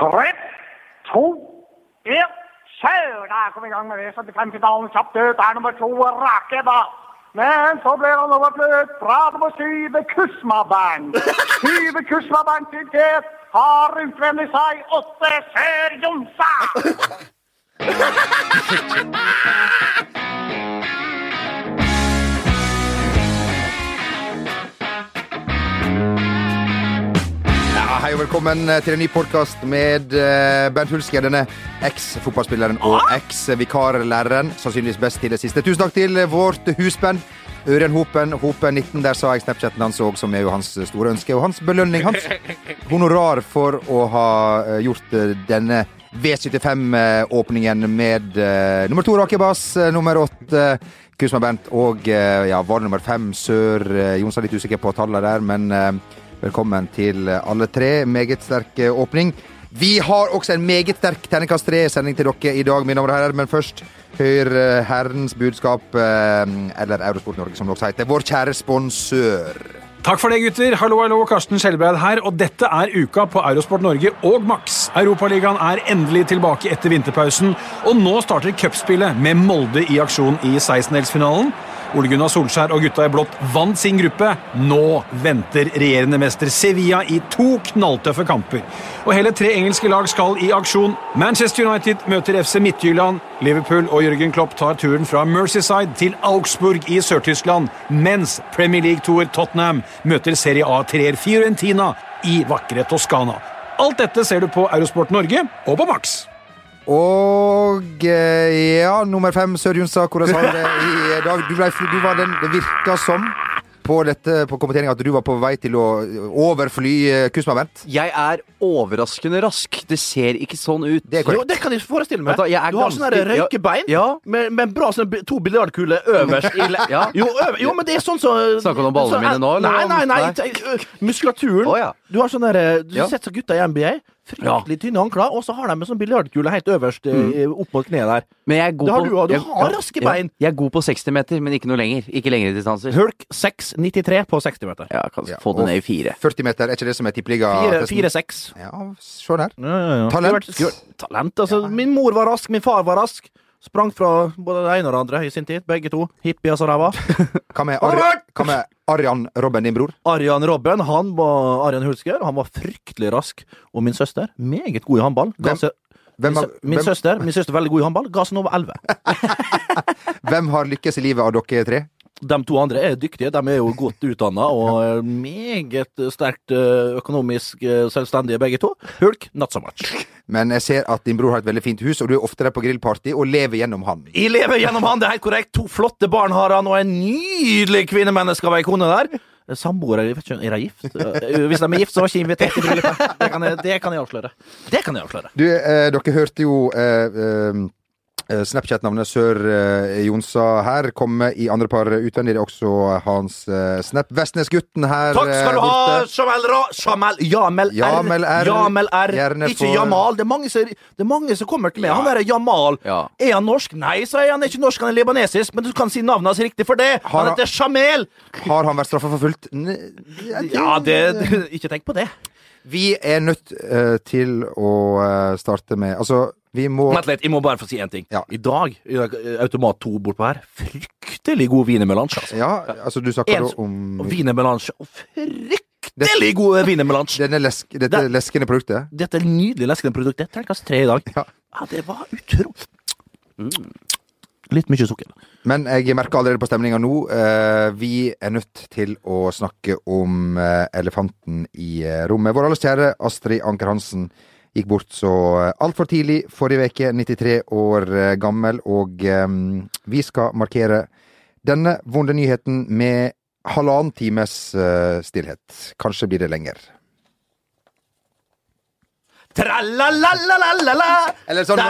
Tre, to, én, kjør! Der kom vi i gang med V75-finalen. Kjapt ut er nummer to, Rakeba. Men så ble han overfløt fra nummer syv, Kusma-band. Syv Kusma-band til tet har utvendig seg åtte Sør Jonsa. hei og velkommen til en ny podkast med Bent Bernt Hulsker, denne eks-fotballspilleren og eks-vikarlæreren. Sannsynligvis best til det siste. Tusen takk til vårt husband. Ørjan Hopen, Hopen 19, der sa jeg Snapchaten hans òg, som er jo hans store ønske. Og hans belønning, hans honorar for å ha eh, gjort eh, denne V75-åpningen med uh, nummer to Rakebas, eh, nummer åtte Kusma Bent og uh, ja, var nummer fem Sør eh, er Litt usikker på tallene der, men eh, velkommen til alle tre. Meget sterk eh, åpning. Vi har også en meget sterk terningkast tre-sending til dere i dag, mine damer og herrer. Men først, hør eh, Herrens budskap, eh, eller Eurosport Norge, som også heter. Vår kjære sponsør. Takk for det, gutter. Hallo, hallo. Karsten Skjelbreid her. Og dette er uka på Eurosport Norge og Max. Europaligaen er endelig tilbake etter vinterpausen, og nå starter cupspillet med Molde i aksjon i 16-delsfinalen. Ole Gunnar Solskjær og gutta i blått vant sin gruppe. Nå venter regjerende mester Sevilla i to knalltøffe kamper. Og hele tre engelske lag skal i aksjon. Manchester United møter FC Midtjylland. Liverpool og Jørgen Klopp tar turen fra Mercyside til Augsburg i Sør-Tyskland, mens Premier League-toer Tottenham møter Serie A-treer Fiorentina i vakre Toskana. Alt dette ser du på Eurosport Norge og på Max. Og eh, ja, nummer fem, Sør Jonstad, hvordan har du det i dag? Du, ble, du var den det virka som på dette på kommenteringa at du var på vei til å overfly eh, Kusma-Bent. Jeg er overraskende rask. Det ser ikke sånn ut. Det er Jo, det kan jeg forestille meg. Da, du, jeg er du har sånne røykebein Ja. med, med bra sånne to biljardkuler øverst i le Ja. jo, øver, jo, men det er sånn så Snakker du om ballene så- mine nå, eller Nei, nei, nei. nei? Muskulaturen. Oh, ja. Du har sånn derre Du Ja. har sett så gutta i NBA. Fryktelig tynne håndklær, og så har de en sånn biljardkule helt øverst mm. opp mot kneet der. Men jeg er god Det har på, du. Du jeg- har raske bein. Jeg er god på 60 meter, men ikke noe lenger. Ikke lengre distanser. Hulk 6,93 på 60 meter. Ja, kan Ja, få det ned i fire. 40 meter, er ikke det som er tippeliga? 4-6. Ja, se der. Ja, ja, ja. Talent. Talent, altså. Min mor var rask, min far var rask. Sprang fra både det ene og det andre i sin tid. Begge to. Hippier som ræva. Hva med, Ari, hva med Arian Robben, din bror? Arian Robben, han var Arian Hulsker. Han var fryktelig rask. Og min søster, meget god i håndball. Hvem- Hvem min, har, min hvem, søster, min søster veldig god i håndball. Ga seg nå over 11. hvem har lykkes i livet av dere tre? De to andre er dyktige. De er jo godt utdanna og meget sterkt økonomisk selvstendige, begge to. Hulk, not so much. Men jeg ser at din bror har et veldig fint hus, og du er ofte der på grillparty og lever gjennom han. Jeg lever gjennom han, det er helt korrekt. To flotte barn har han, og en nydelig kvinnemenneske av ei kone der. Samboere, er de gift? Eh, Hvis de er gift, så var ikke invitert i bryllupet. Det kan jeg, det kan jeg avsløre. Det kan jeg avsløre. Du, eh, dere hørte jo eh, eh, Snapchat-navnet Sør eh, Jonsa her komme i andre par utvendig. Det er også hans eh, Snap. Vestnesgutten her Takk skal du eh, ha. Jamel Ra... Jamel, Jamel R. Jamel R. Jamel R. Ikke for- Jamal. Det er, mange som, det er mange som kommer til meg. Han derre Jamal. Ja. Er han norsk? Nei, sa jeg. Han er ikke norsk, han er libanesisk. Men du kan si navnet hans riktig for det. Han heter Jamel. Har han vært straffeforfulgt? fullt? Ja, det, Ikke tenk på det. Vi er nødt eh, til å eh, starte med Altså, vi må Vent litt, jeg må bare få si en ting. Ja. I dag, Automat 2 bortpå her, fryktelig god wienermelange. Altså. Ja, altså du snakker jo da om Wienermelange. Fryktelig god wienermelange. denne lesk, dette Det- leskende produktet. Dette er nydelig leskende produktet. Terningkast tre i dag. Ja. Ja, det var utrolig Mm. Litt mye sukker. Men jeg merker allerede på stemninga nå eh, Vi er nødt til å snakke om eh, elefanten i eh, rommet. Vår alles kjære Astrid Anker Hansen gikk bort så eh, altfor tidlig forrige uke, 93 år eh, gammel, og um, vi skal markere denne vonde nyheten med halvannen times uh, stillhet. Kanskje blir det lenger. Eller sånn-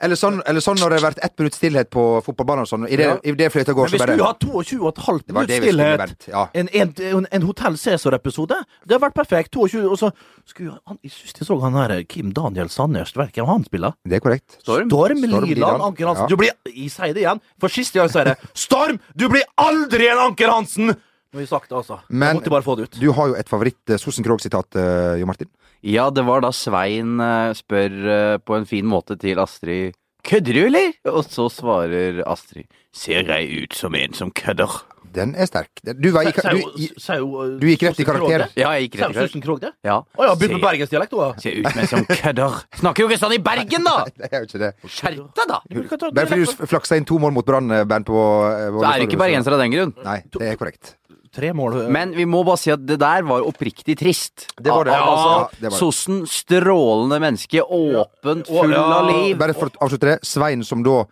Eller sånn, eller sånn når det har vært ett minutt stillhet på fotballbanen og sånn. I det, Ja. i det fløyta går, men vi så bare skulle jo ha 22 og et halvt Det var minutt det vi skulle stillhet. Ja. En, en, en, en Hotell Cæsar-episode. Det har vært perfekt. 22, og så skulle han, Jeg syns jeg så han her Kim Daniel Sandnes. Vet hvem han spiller? Det er korrekt. Storm? Storm Storm Liland. Anker Hansen. Ja. Du blir Jeg sier det igjen, for siste gang sier jeg det. Storm! Du blir aldri en Anker Hansen! Nå har vi sagt det, altså. Men- jeg måtte bare få det ut. Du har jo et favoritt-Sosen Krogh-sitat, eh, Jo Martin. Ja, det var da Svein eh, spør eh, på en fin måte til Astrid Kødder du, eller? Og så svarer Astrid Ser jeg ut som en som kødder? Den er sterk. Du, var du, uh, du gikk rett i karakter. Ja, jeg gikk rett i karakter. Krogh det? Ja. Å ja, begynt med bergensdialekt, da. Ser ut som en som kødder. Snakker jo ikke sånn i Bergen, da! det er jo ikke det. Skjerp deg, da! Men du Bare fordi du flaksa inn to mål mot Brann, eh, Bernt, på eh, Så er du ikke bergenser av den grunn. Nei, det er korrekt. Tre mål. uh, Men vi må bare si at det der var oppriktig trist. Det var det. Ja, Altså, Ja, det var det. Sossen, strålende menneske, åpent, full Ja. av liv. Bare for å avslutte det. Svein som da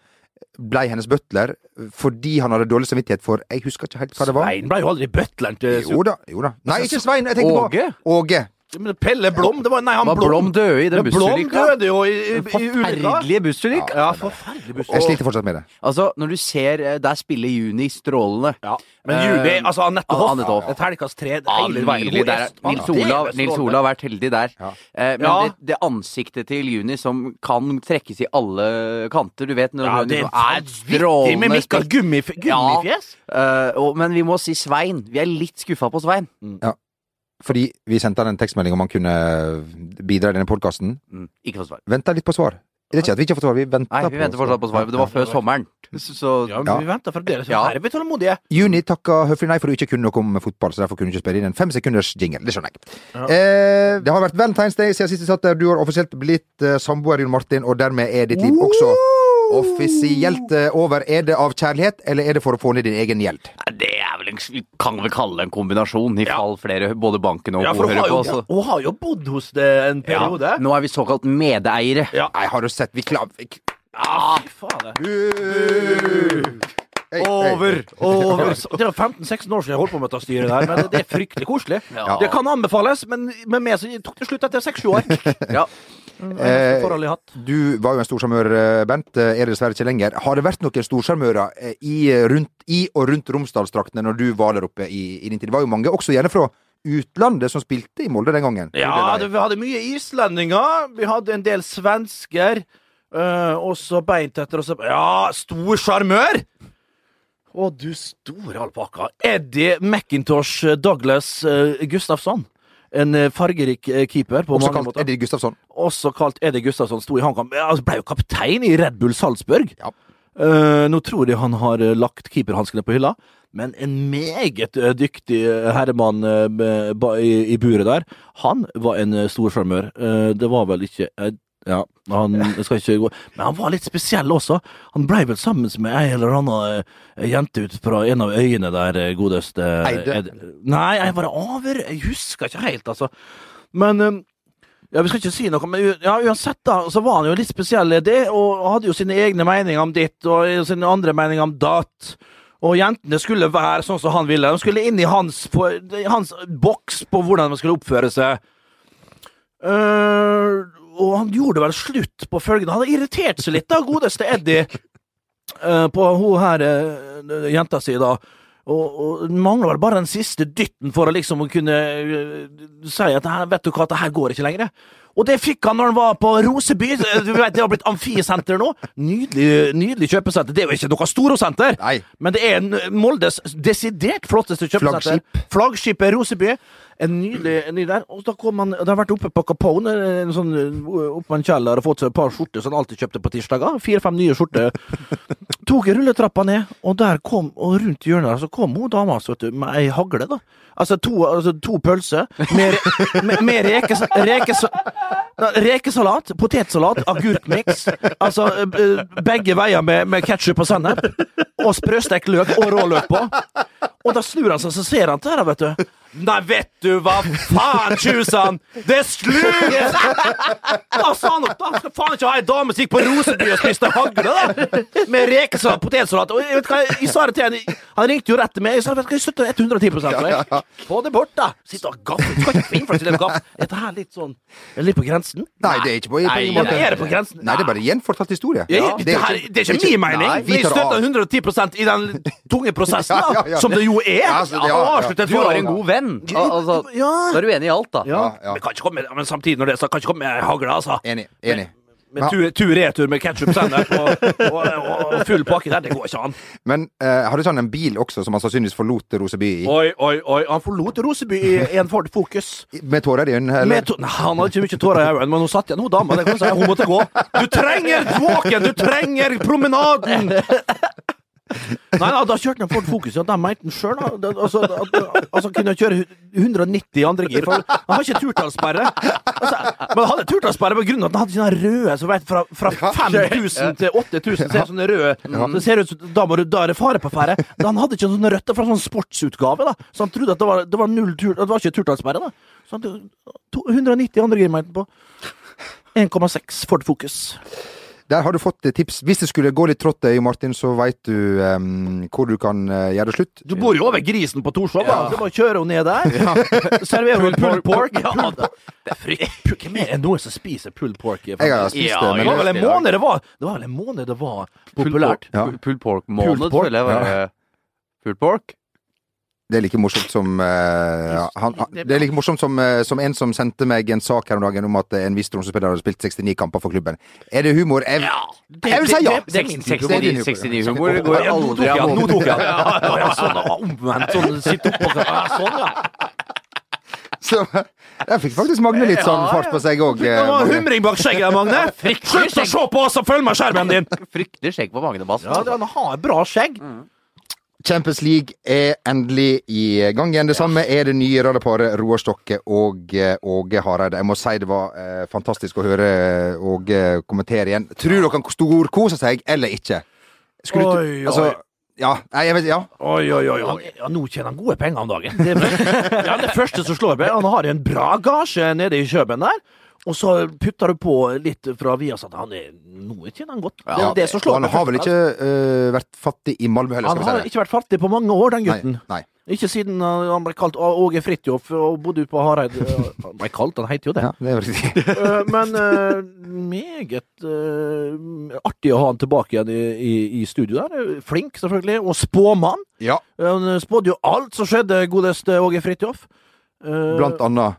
blei hennes butler fordi han hadde dårlig samvittighet for Jeg husker ikke helt hva det var. Svein ble jo aldri butleren til Jo da. jo da Nei, ikke Svein. Jeg tenkte Åge? på Åge. Men Pelle Blom, det var Nei, han Var Blom døde i den bussulykka. Blom døde jo i, i, i. Forferdelige bussulykka. Ja, forferdelig buss. Jeg sliter fortsatt med det. Altså, når du ser eh, Der spiller Juni strålende. Ja. Men Juni Eh, altså Anette Hoff, Anette Hoff. et terningkast tre Ja, er. Nils Olav, Nils. Olav har vært heldig der. Ja. Eh, men Ja. det, det ansiktet til Juni som kan trekkes i alle kanter Du vet når Ja, det er liksom er med Mikael Gummifjes. Eh, og, Men vi må si Svein. Vi er litt skuffa på Svein. Fordi vi sendte han en tekstmelding om han kunne bidra i denne podkasten. Mm, ikke få svar. Venta litt på svar. Det er ikke at vi ikke har fått svar, vi venter Nei, vi venter fortsatt på svar. Det var før sommeren. Så, Ja, men vi venter fremdeles. Ja. Her er vi tålmodige. Juni takka høflig nei for du ikke kunne noe om fotball, så derfor kunne du ikke spille inn en fem sekunders jingle. Det skjønner jeg. Eh, det har vært Valentine's Day siden sist vi satt der. Du har offisielt blitt eh, samboer, Jon Martin, og dermed er ditt liv også offisielt eh, over. Er det av kjærlighet, eller er det for å få ned din egen gjeld? Det er vel en, kan vi kalle det en kombinasjon, i Ja. fall flere, både banken og Ja, for hun hører har, på. jo, Så. hun har jo bodd hos det en periode. Nå er vi såkalt medeiere. Ja. Nei, har du sett? Vi klarer Ah, fy faen. Hei, Over, over. Det er 15-16 år siden jeg holdt på med dette styret der, men det er fryktelig koselig. Ja. Det kan anbefales, men med meg så tok det slutt etter 6-7 år. Ja. Eh, har hatt. Du var jo en storsjarmør, eh, Bent. Eh, Er det dessverre ikke lenger. Har det vært noen storsjarmører eh, i, i og rundt Romsdalsdraktene når du var der oppe i, i din tid? Det var jo mange, også gjerne fra utlandet, som spilte i Molde den gangen. Ja, det, vi hadde mye islendinger. Vi hadde en del svensker. Uh, og så beint etter så Ja, stor sjarmør! Å, du store alpakka. Eddie McIntosh Douglas uh, Gustafsson. En eh, fargerik eh, keeper. på Også mange kalt måter. Eddie Gustafsson. Også kalt Eddie Gustafsson. Sto i HamKam. Altså, ble jo kaptein i Red Bull Salzburg. Ja. Uh, nå tror jeg han har lagt keeperhanskene på hylla, men en meget dyktig herremann uh, i, i buret der. Han var en stor sjarmør. Uh, det var vel ikke Ja, han Men han var litt spesiell også. Han blei vel sammen med ei eller annen eh, jente ut fra en av øyene der, eh, godeste Eide? Nei, jeg var over Jeg husker ikke helt, altså. Men eh, ja, Vi skal ikke si noe, men ja, uansett da, så var han jo litt spesiell i det, og hadde jo sine egne meninger om ditt, og sine andre meninger om datt. Og jentene skulle være sånn som han ville. De skulle inn i hans, på, hans boks på hvordan de skulle oppføre seg. Eh, og han gjorde vel slutt på følgende. Han hadde irritert seg litt, da, godeste Eddie, eh, på hun her eh, jenta si, da. Og, og mangla vel bare den siste dytten for å liksom kunne eh, si at vet du hva, det her går ikke lenger. Og det fikk han når han var på Roseby. Du vet, Det har blitt amfisenter nå. Nydelig, nydelig kjøpesenter. Det er jo ikke noe storosenter, men det er Moldes desidert flotteste kjøpesenter. Flaggskip. Flaggskipet Roseby. En nydelig, en nydelig der. Og da kom han Det har vært oppe på Capone, en sånn, oppe på en kjeller, og fått seg et par skjorter som han alltid kjøpte på tirsdager. Fire-fem nye skjorter. Tok rulletrappa ned, og der kom, og rundt hjørnet der så kom hun dama altså, vet du, med ei hagle, da. Altså to, altså, to pølser med, med, med rekes, rekes, rekesalat, potetsalat, agurkmiks. Altså eh, begge veier med, med ketsjup og sennep. Og sprøstekt løk og råløk på. Og da snur han seg, så ser han til her, vet du. Nei, vet du hva faen, tjusan! Det er slutt! Da sa han opp, da! Skal faen ikke ha ei dame som gikk på Roseby og spiste hagle, da! Med rekesalat, potetsalat. Og jeg vet hva, jeg sa det til han, han ringte jo rett til meg. Jeg sa vet du hva, jeg støtter 110 for deg. Få det bort, da! Sitt og gaffe. Du skal ikke få innført til en gaff. Dette her er litt sånn Litt på grensen? Nei, det er ikke på, på Nei, ingen måte. er det på grensen? Nei, det er bare gjenfortalt historie. Ja, Det det, er her, det er ikke min mening. Nei, vi tar støtter 110% i den tunge prosessen, Ja, ja, ja. som det jo er. Ja, altså, det- ja, Å ja. Du har en god venn. Al altså, Ja. da er du enig i alt, da. Ja, Ja. Men, kan ikke komme, men samtidig, når det er sagt, kan ikke komme med hagla, altså. Enig. enig. Med tur- tur-retur med ketsjup, sennep og, og, og, og full pakke der, det går ikke an. Men uh, har du sånn en bil også som han sannsynligvis forlot Roseby i? Oi, oi, oi. Han forlot Roseby i en Ford Focus. Med tårer i øynene? eller? Med to Nei, han hadde ikke mye tårer i øynene, men hun satt igjen, hun dama. Hun måtte gå. Du trenger våken! Du trenger promenaden! Nei, da, da kjørte han Ford Focus, og de mente han sjøl. Altså, at- altså, kunne kjøre 190 i andre gir. For han har ikke turtallssperre. Altså, men han hadde turtallssperre på grunn av at han hadde sånne røde så vet, fra, fra 5000 til 8000. Så er det sånne røde det ser ut som da, da er det fare på ferde. Da Han hadde ikke sånne røtter fra sånn sportsutgave, da. så han trodde at det var, det var null tur, det var ikke turtallssperre. da. Så han, to- 190 i andre gir mente på. 1,6 Ford Focus. Der har du fått eh, tips. Hvis det skulle gå litt trått, i Martin, så veit du um, hvor du kan eh, gjøre det slutt. Du bor jo over grisen på Torshov, da. Så bare kjører hun ned der. Serverer hun pulled pork. Ja, da. det er frykt. Hvem er det noen som spiser pulled pork? Jeg har spist Ja, det, Det var vel en måned det var Det var vel en måned det var populært. Pulled pork-måned, pull pork, føler jeg. Var, Pulled pork? Det er like morsomt som eh, ja, han, han, Det er like morsomt som, eh, som en som sendte meg en sak her om dagen om at eh, en viss Tromsø-spiller hadde spilt 69 kamper for klubben. Er det humor? Jeg, jeg vil si ja! Det er min type 69-humor går aldri av Nå tok jeg den. Ja, ja, ja, sånn omvendt. Sånn sitt oppå Sånn, ja. Så der fikk faktisk Magne litt sånn fart på seg òg. Det var humring bak skjegget, Magne. Slutt å se på oss og følg med skjermen din! Fryktelig skjegg på Magne Bass. Ja, han har bra skjegg. Champions League er endelig i gang igjen. Det samme er det nye radarparet Roar Stokke og eh, Åge Hareide. Jeg må si det var eh, fantastisk å høre eh, Åge kommentere igjen. Tror dere han storkoser seg, eller ikke? Skulle du- Oi, oi. Altså, ja, nei, jeg vet, ja. Oi, oi, oi. Han, ja, nå tjener han gode penger om dagen. Det, er- ja, det første som slår meg, han har en bra gasje nede i Kjøben der. Og så putter du på litt fra Viasat. Han er, nå tjener han godt. det er det som slår han har vel ikke eh, vært fattig i Malmö heller, Han skal vi har si det. ikke vært fattig på mange år, den gutten. Nei, nei. Ikke siden uh, han ble kalt Åge Fridtjof og bodde ute på Hareid. Uh, Han ble kalt, han heter jo det. Ja, det er riktig. Uh, Men uh, meget uh, artig å ha han tilbake igjen i, i, i studio der. Uh, Flink, selvfølgelig. Og spåmann. Ja, Uh, Han spådde jo alt som skjedde, godeste Åge Fridtjof. Uh, blant annet.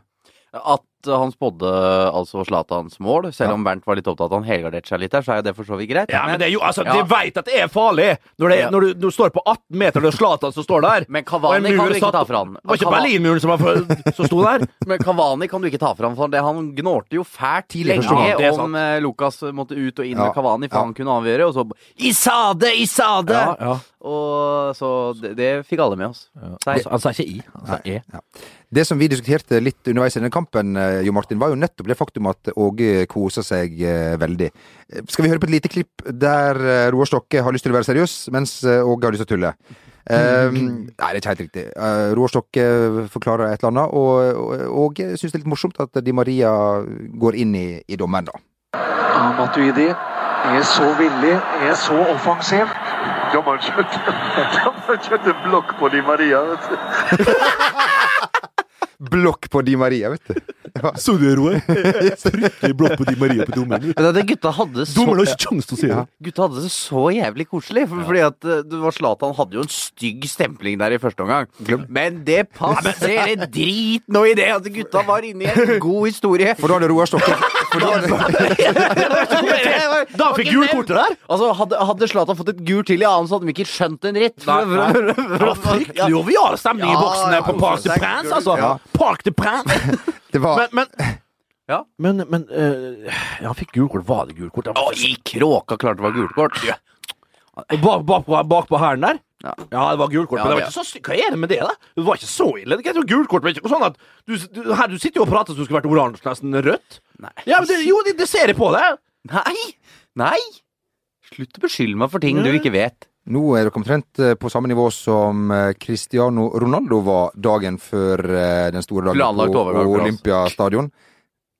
At han spådde altså Zlatans mål, selv om Bernt var litt opptatt av at han helgarderte seg litt der, så er det for så vidt greit. Ja, men det er jo, altså, Ja. De veit at det er farlig! Når, det, Ja. når, du, når du står på 18 meter, og det er Zlatan som står der. Men Kavani kan du ikke ta fra han. Det var ikke Berlinmuren som, var, som sto der. Men Kavani kan du ikke ta fra han, for det, han gnålte jo fælt til lenge er om eh, Lucas måtte ut og inn Ja. med Kavani, for Ja. han kunne avgjøre, og så Isade, Isade! Ja, ja. Og så det, det fikk alle med oss. Han, han sa ikke i, han sa e. Det som vi diskuterte litt underveis i denne kampen, eh, Jo Martin, var jo nettopp det faktum at Åge koser seg eh, veldig. Skal vi høre på et lite klipp der eh, Roar Stokke har lyst til å være seriøs, mens Åge har lyst til å tulle? Um, nei, det er ikke helt riktig. Uh, Roar Stokke forklarer et eller annet, og Åge syns det er litt morsomt at Di Maria går inn i, i dommeren, da. Ja, Matuidi er så villig, er så offensiv. Dommeren kjørte, kjørt, de har kjørt blokk på Di Maria. vet du. Blokk på Di Maria, vet du. Ja. Så du, Roar? Fryktelig blokk på Di Maria på dommeren. Men det gutta hadde så Dommeren har ikke kjangs til å si det. Gutta hadde det så jævlig koselig. For, Fordi at eh, det var Zlatan hadde jo en stygg stempling der i første omgang. Men det passer det drit nå i det at gutta var inne i en god historie. For da hadde Roar Stokke for da fikk Da fikk gulkortet der! Altså, Hadde, hadde Zlatan fått et gult til i annen, så hadde de ikke skjønt en var fryktelig jovial stemning i boksene på ja, Park de Prince, altså. Park de Prince. Det var Men, men Ja. Men, men ja, Han fikk gulkort. Var det gulkort? Å, i kråka klarte det var gult kort. Ja. bak, bak, bak på hælen der? Ja. Ja, det var gult kort, men det var ikke så sy- Hva er det med det, da? Det var ikke så ille. Det er gult kort, men ikke sånn at du, du, her, du sitter jo og prater som du skulle vært oransje, nesten rødt. Nei. Ja, men det, jo, det, det ser jeg på deg. Nei! Nei! Slutt å beskylde meg for ting du ikke vet. Nå er dere omtrent eh, på samme nivå som eh, Cristiano Ronaldo var dagen før eh, den store dagen Planlagt på overgang. Olympiastadion.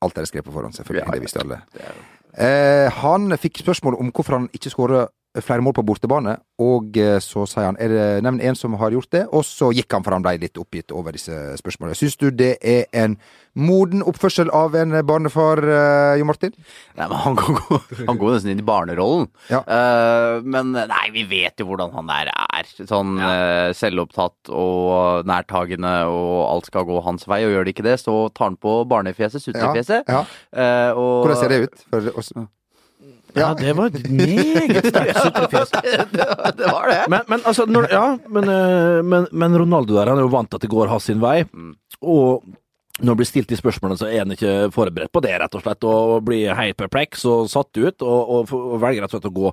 Alt er skrevet på forhånd, selvfølgelig. Ja, det visste alle. det er Eh, han fikk spørsmål om hvorfor han ikke skårer flere mål på bortebane, og eh, så sier han er det nevn en som har gjort det, og så gikk han for han ble litt oppgitt over disse spørsmålene. Syns du det er en moden oppførsel av en barnefar, eh, Jo Martin? Nei, men han går, han går nesten inn i barnerollen. Ja. Uh, men nei, vi vet jo hvordan han der er. Sånn eh, selvopptatt og nærtagende, og alt skal gå hans vei. Og gjør det ikke det, så tar han på barnefjeset, sutrefjeset. Ja. Eh, og- Hvordan ser det ut? For oss? Ja, det var et meget sterkt sutrefjes. Det var det. Men, men altså, når, ja, men, eh, men, men Ronaldo der, han er jo vant til at det går hans sin vei. Og når det blir stilt de spørsmålene, så er han ikke forberedt på det, rett og slett. Og blir helt perpleks og satt ut, og, og, og velger rett og slett å gå.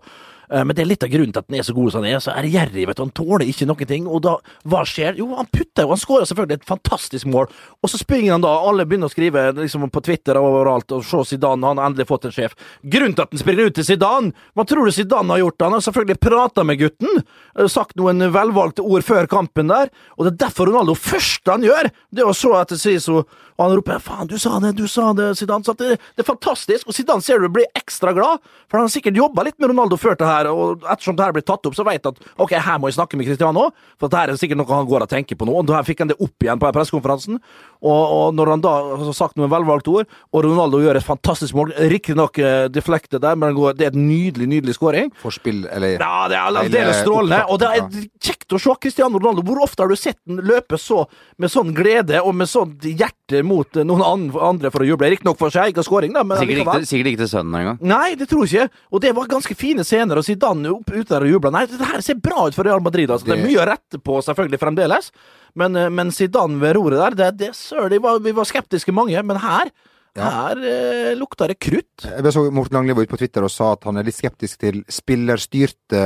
Eh, Men det er litt av grunnen til at han er så god som han er. Så er gjerrig, vet du. Han tåler ikke noen ting. Og da, hva skjer? Jo, han putter jo. Han skårer selvfølgelig et fantastisk mål. Og så springer han da, alle begynner å skrive liksom på Twitter og overalt, og se Zidane, han har endelig fått en sjef. Grunnen til at han springer ut til Zidane, hva tror du Zidane har gjort? Han har selvfølgelig prata med gutten, eh, sagt noen velvalgte ord før kampen der, og det er derfor Ronaldo første han gjør, det er å se etter Siso, og han roper 'faen, du sa det, du sa det', Zidane. Så det, det er fantastisk, og Zidane ser du blir ekstra glad, for han har sikkert jobba litt med Ronaldo før det her, og ettersom det her blir tatt opp, så vet han at ok, her må jeg snakke med Cristiano, for det her er sikkert noe han går og tenker på nå, og da fikk han det opp igjen på pressekonferansen, og, og når han da har sagt noen velvalgte ord, og Ronaldo gjør et fantastisk mål, riktignok uh, deflektet der, men det er et nydelig, nydelig skåring. Forspill, eller Ja, det er aldeles strålende. Og det er kjekt å se Cristiano Ronaldo. Hvor ofte har du sett den løpe så med sånn glede og med sånt hjerte mot eh, noen andre for å juble? Riktignok for sin egen skåring, da, men Sikkert ikke, sikkert ikke til sønnen engang. Nei, det tror jeg ikke. Og det var ganske fine scener. Og Zidane opp ute der og jubla. Nei, det her ser bra ut for Real Madrid. Altså. Det er mye å rette på, selvfølgelig, fremdeles. Men, eh, men Zidane ved roret der, det, det søren, de vi var skeptiske mange. Men her, her eh, lukta det krutt. Jeg så Morten Langli var ute på Twitter og sa at han er litt skeptisk til spillerstyrte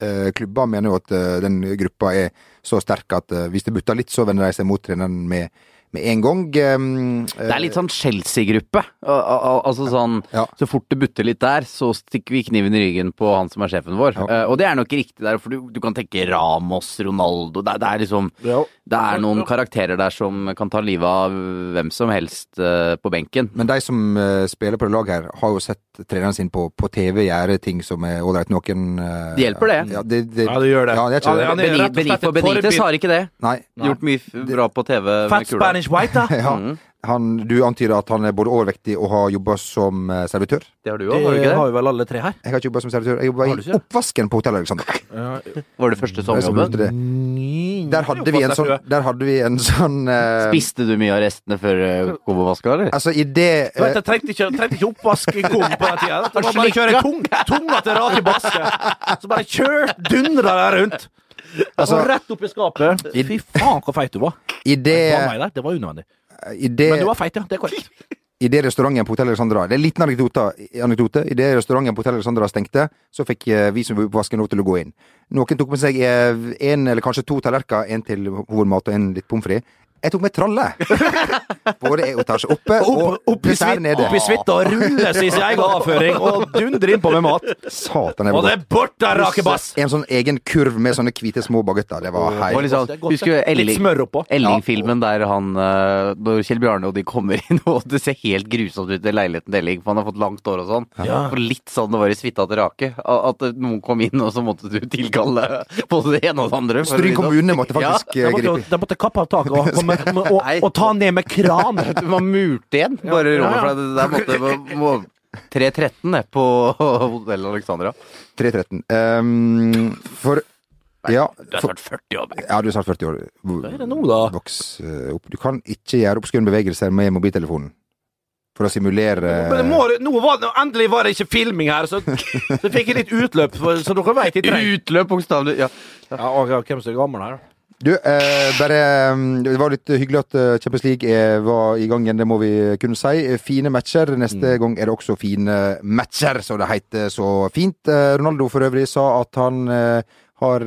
eh, klubber. Han mener jo at eh, den gruppa er så sterk at eh, hvis det butter litt, så vender de seg mot treneren med, med en gang. Um, Det er litt sånn Chelsea-gruppe. Al- al- Altså sånn Ja. Så fort det butter litt der, så stikker vi kniven i ryggen på han som er sjefen vår. Ja. Eh, og det er nok riktig der, for du, du kan tenke Ramos, Ronaldo Det, det er liksom Det er noen karakterer der som kan ta livet av hvem som helst eh, på benken. Men de som eh, spiller på det laget her, har jo sett treneren sin på, på TV gjøre ting som er ålreit. Noen Det hjelper det. Ja, det, det, Ja, det gjør det. Ja, det er ikke Ja, det. Benitez har ikke det. Nei. Gjort mye bra på TV Fett med kula. Spanish white, da. Ja. Han, du antyder at han er både overvektig og har jobba som eh, servitør? Det har du òg, har du Det har vi vel alle tre her. Jeg har ikke jobba som servitør. Jeg jobba i oppvasken på Hotell Alexander. Var det første sommerjobben? Der hadde vi en sånn, der hadde vi en sånn uh... Spiste du mye av restene før uh, kobovaska, eller? Altså, i det uh... vet, jeg trengte ikke, trengte ikke oppvaskkum på den tida. Det var bare å kjøre tung, tunga til rake Baske. Så bare kjørt, dundra der rundt. Altså- og rett opp i skapet. Fy faen, hvor feit du var. I det, Nei, Det var unødvendig. det, Men du var feit, ja. Det er korrekt. i det restauranten på Hotell Alexandra Det er en liten anekdote. anekdote. I det restauranten på Hotell Alexandra stengte, så fikk eh, vi som var på vasken lov til å gå inn. Noen tok med seg én eller kanskje to tallerkener, én til hovedmat og en litt pommes frites. Jeg tok med tralle! Både etasje oppe og Opp, opp, dessert nede. opp i suite og rulle i sin egen avføring og dundre innpå med mat. Satan, Og var det er bort der, rakebass! En sånn egen kurv med sånne hvite små bagetter. Det var hei. helt litt sånn, Det er husker. Litt Elling, smør oppå. Elling-filmen der han eh, Når Kjell Bjarne og de kommer inn, og det ser helt grusomt ut i leiligheten til Elling, for han har fått langt hår og sånn. Ja. Litt sånn det var i suita til Rake. At noen kom inn, og så måtte du tilkalle både det ene og det andre. Stryn kommune måtte faktisk De eh, gripe inn. de måtte kappe av taket og, komme- og, og, og ta ned med kran. Du var murt igjen bare Ja, rommet, ja. for det der måtte må, må, 313 på Hotell Alexandra. 313. Um, for Ja. Du er snart 40 år. Ja, du er snart 40 år. Hva er det nå, da? Voks eh, opp. Du kan ikke gjøre oppskuende bevegelser med mobiltelefonen. For å simulere Men det må, nå var, endelig var det ikke filming her, så, så fikk jeg litt utløp. Så dere vet Utløp, bokstavelig. Ja. ja, og, Hvem som er gammel her? Du, eh, bare mm, Det var litt hyggelig at eh, Champions League var i gang igjen, det må vi kunne si. Fine matcher. Neste gang er det også fine matcher, så det heter så fint. Eh, Ronaldo for øvrig sa at han eh, har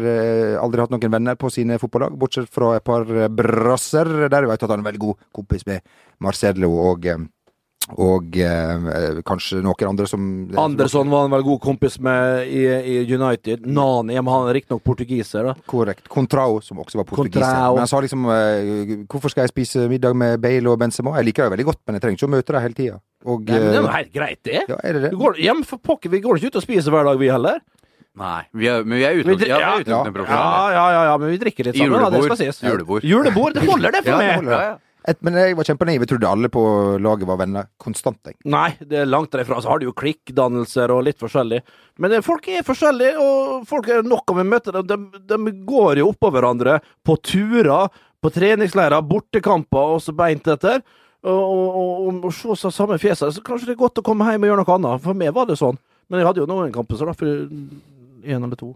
aldri hatt noen venner på sine fotballag, bortsett fra et par brasser. Der vet jeg at han er en veldig god kompis med Marcello og eh, og eh, kanskje noen andre som Andersson var han vel god kompis med i, i United. Nani, men han er riktignok portugiser. da Korrekt. Contrao, som også var portugiser. Contrao. Men han sa liksom eh, Hvorfor skal jeg spise middag med Bale og Benzema? Jeg liker det veldig godt, men jeg trenger ikke å møte dem hele tida. Og Nei, men det er eh, jo helt greit, det. Ja, er det Vi går, hjem for pokker, vi går ikke ut og spiser hver dag, vi heller. Nei, vi er, men vi er utelukkende ja, ja, ja. Ja, ja, ja, ja, men vi drikker litt sammen. da, det Julebord. skal sies. Julebord. Julebord, det holder det for Ja, det meg! holder. Ja, ja. Et, men jeg var kjempenaiv. Jeg trodde alle på laget var venner konstant. Jeg. Nei, det er langt derifra. Så har du jo klikkdannelser og litt forskjellig. Men folk er forskjellige, og folk er nok av en møte. De, de, går jo oppå hverandre på turer, på treningsleirer, bortekamper og så beint etter. Og, og, og, og se samme fjeset. Så kanskje det er godt å komme hjem og gjøre noe annet. For meg var det sånn. Men jeg hadde jo noen kamper, da. For én eller to.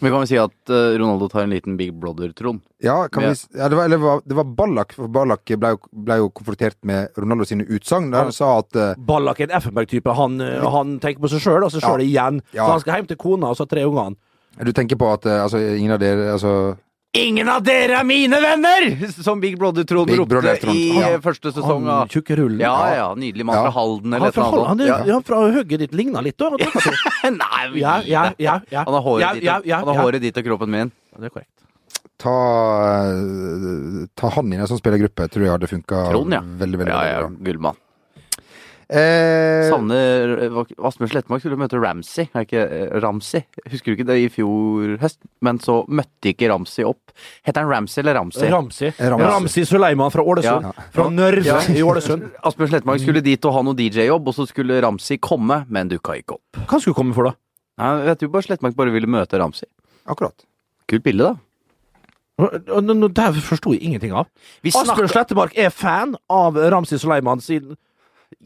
Vi kan vel si at eh, Ronaldo tar en liten Big Brother-Trond. Ja, kan Ja. vi, ja det, var, eller, det var- Ballak. Ballack, for Ballack ble ble jo konfrontert med Ronaldo sine utsagn. Der han sa at uh, Ballack er en Effenberg-type. Han, eh, han tenker på seg sjøl, og seg sjøl igjen. Ja. Så han skal hjem til kona og så tre ungene. Du tenker på at eh, altså, ingen av dere altså, Ingen av dere er mine venner! Som Big Brother-Trond Big ropte Brother-Trond, i ja. eh, første sesong Han tjukke rullen. Ja, ja. Nydelig mann Ja. fra Halden Han, eller noe eller han, er, ja. fra hugget ditt ligna litt, da. Nei, vi- Ja, ja, ja, ja. Han har håret, Ja, ditt, ja, ja, han har ja. håret ditt og kroppen min. Det er korrekt. ta, eh, ta han inn i en sånn spillergruppe, tror jeg hadde funka Trond, ja. veldig, veldig, Ja, veldig ja, bra. gullmann. Eh, Savner eh, Asbjørn Slettmark skulle møte Ramsey. Er ikke eh, Ramsey? Husker du ikke det i fjor høst? Men så møtte ikke Ramsey opp. Heter han Ramsey eller Ramsey? Ramsey. Ramsey, Ramsey Suleiman fra Ålesund. Ja. Fra Nørve Ja. i Ålesund. Asbjørn Slettmark skulle dit og ha noe DJ-jobb, og så skulle Ramsey komme, men dukka ikke opp. Hva skulle du komme for, da? Nei, vet du, bare Slettmark bare ville møte Ramsey. akkurat. Kult bilde, da. Det forsto jeg ingenting av. Vi Asbjørn Slettmark Slettemark er fan av Ramsi Suleiman siden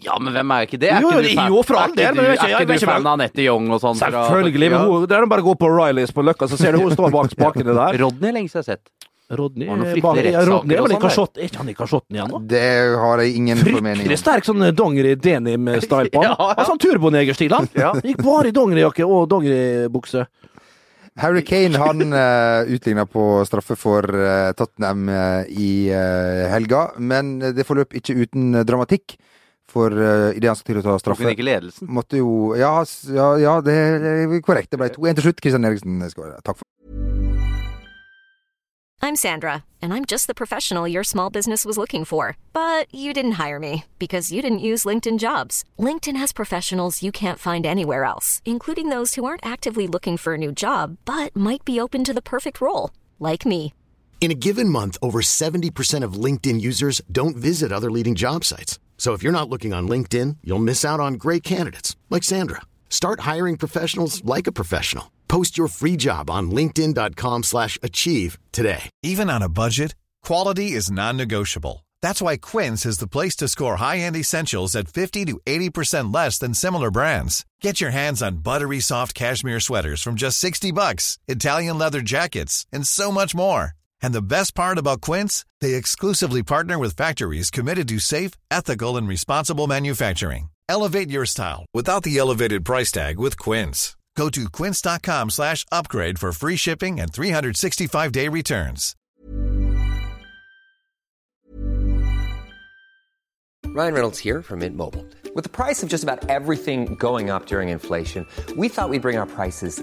Ja, men hvem er ikke det? Er Jo, ikke du fan- jo, for all ikke del, men du- jeg Er ikke du fan av Anette Young og sånn? Selvfølgelig. Men hun, det er bare å gå på Rileys på Løkka, så ser du hun står bak spakene der. Rodney lengst jeg har sett. Rodney, ja, Rodney er og vel i sånn er ikke han i kasjotten igjen nå? Det har jeg ingen formening Fryktelig sterk sånn dongeri denim-style på han. Ja, ja. Ja, sånn turbonegerstil, han. Ja. Gikk bare i dongerijakke og dongeribukse. Harry Kane han uh, utligna på straffe for uh, Tottenham uh, i eh, helga, men det forløp ikke uten dramatikk. For uh, idet han skal til å ta Tok straffe hun ikke ledelsen? Måtte jo Ja, ja, ja det er korrekt. Det ble 2-1 til slutt. Kristian Eriksen skal Takk for I'm Sandra, and I'm just the professional your small business was looking for. But you didn't hire me because you didn't use LinkedIn jobs. LinkedIn has professionals you can't find anywhere else, including those who aren't actively looking for a new job but might be open to the perfect role, like me. In a given month, over 70% of LinkedIn users don't visit other leading job sites. So if you're not looking on LinkedIn, you'll miss out on great candidates like Sandra. Start hiring professionals like a professional. Post your free job on linkedin.com/achieve today. Even on a budget, quality is non-negotiable. That's why Quince is the place to score high-end essentials at 50 to 80% less than similar brands. Get your hands on buttery soft cashmere sweaters from just 60 bucks, Italian leather jackets, and so much more. And the best part about Quince, they exclusively partner with factories committed to safe, ethical, and responsible manufacturing. Elevate your style without the elevated price tag with Quince. Go to quince.com slash upgrade for free shipping and 365-day returns. Ryan Reynolds here from Mint Mobile. With the price of just about everything going up during inflation, we thought we'd bring our prices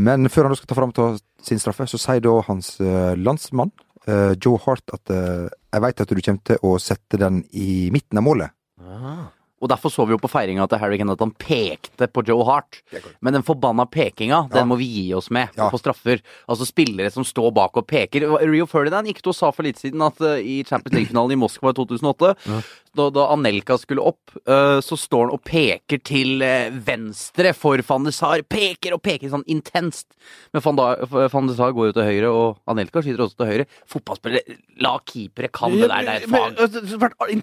Men før han skal ta fram sin straffe, så sier da hans eh, landsmann, eh, Joe Hart, at eh, jeg veit at du kommer til å sette den i midten av målet. Og derfor så vi jo på feiringa til Harry Kane at han pekte på Joe Hart. Men den forbanna pekinga, den må vi gi oss med Ja. på straffer. Altså spillere som står bak og peker. Rio Ferdinand gikk til og sa for litt siden at uh, i Champions League-finalen i Moskva i 2008, da, da Anelka skulle opp, uh, så står han og peker til uh, venstre for van de Sar. Peker og peker sånn intenst. Men van, da, van de Sar går jo til høyre, og Anelka skyter også til høyre. Fotballspillere, la keepere kan det der, det er et fag. altså.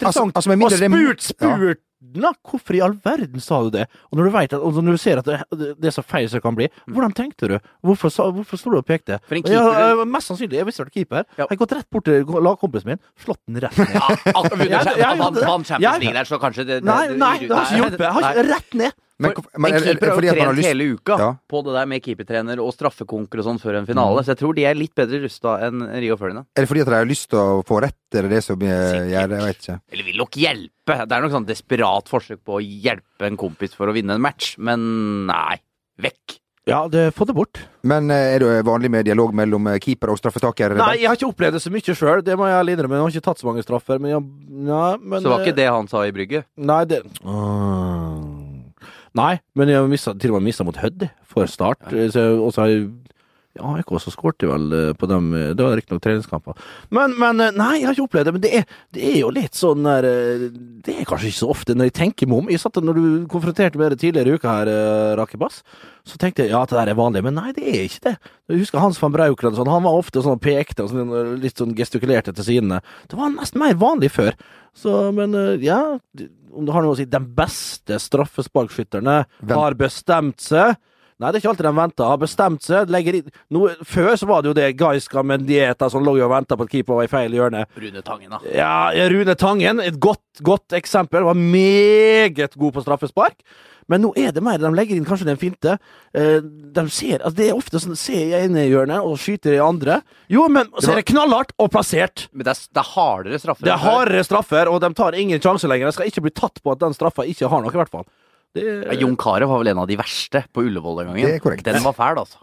Altså- altså, og spurt, spurt da, Hvorfor i all verden sa du det? Og når du, vet og når du ser at det, det er så feil som det kan bli, hvordan tenkte du? Hvorfor, sa, hvorfor sto du og pekte? For en Ja, keeper- eh, mest sannsynlig. Jeg visste at keeper. Ja. Jeg har gått rett bort til lagkompisen min, slått den rett ned. Ja, altså, Ja, ja, ja, ja, ja. Det, det Nei, nei, det har ikke hjulpet. Jeg har ikke Nei. rett ned. Men, For, hvorfor- men en er- er- er keeper har fordi men, en keeper har trent lyst- hele uka Ja. på det der med keepertrener og straffekonker og sånn før en finale, så jeg tror de er litt bedre rusta enn Rio Ferdinand. Er det fordi at de har lyst til å få rett, eller det som eh, gjør det? Jeg vet ikke. Eller vil nok hjelpe. Det er nok sånn desperat forsøk på å hjelpe en kompis for å vinne en match, men nei. Vekk. Ja, det, få det bort. Men eh, er det vanlig med dialog mellom eh, keeper og straffetaker? Nei, jeg har ikke opplevd det så mye sjøl, det må jeg innrømme. Jeg har ikke tatt så mange straffer. Men, jeg, ja, men Så var eh, ikke det han sa i brygget? Nei, det Ah. Nei, men jeg har mistet, til og med mista mot Hødd for start. Så, og så har jeg AIK så skårte vel eh, på dem eh, Det var riktignok treningskamper. Men, men eh, nei, jeg har ikke opplevd det. Men det er, det er jo litt sånn der Det er kanskje ikke så ofte når jeg tenker meg om. Jeg satt, Når du konfronterte med det tidligere i uka her, Rake Rakebass, så tenkte jeg ja, det der er vanlig. Men nei, det er ikke det. Jeg husker Hans van Braukland, sånn, han var ofte sånn pekte og sånn, litt sånn gestikulerte til sidene. Det var nesten mer vanlig før. Så, men ja, om du har noe å si De beste straffesparkskytterne har bestemt seg. Nei, det er ikke alltid de venter. Har bestemt seg. Nå, Før så var det jo det Gaiska Mendieta som lå og venta på at keeper var i feil hjørne. Rune Tangen, da. Ja, Rune Tangen, et godt, godt eksempel. Var meget god på straffespark. Men nå er det mer. De legger inn kanskje den finte. Eh, de ser, altså det er ofte sånn Ser jeg ene i hjørnet og skyter i andre. Jo, men så er det knallhardt og plassert. Men det er, det er hardere straffer. Det er hardere straffer, og de tar ingen sjanse lenger. De skal ikke bli tatt på at den straffa ikke har noe, i hvert fall. Det, Ja, Jon Carew var vel en av de verste på Ullevål den gangen. Det er korrekt. Den var fæl, altså.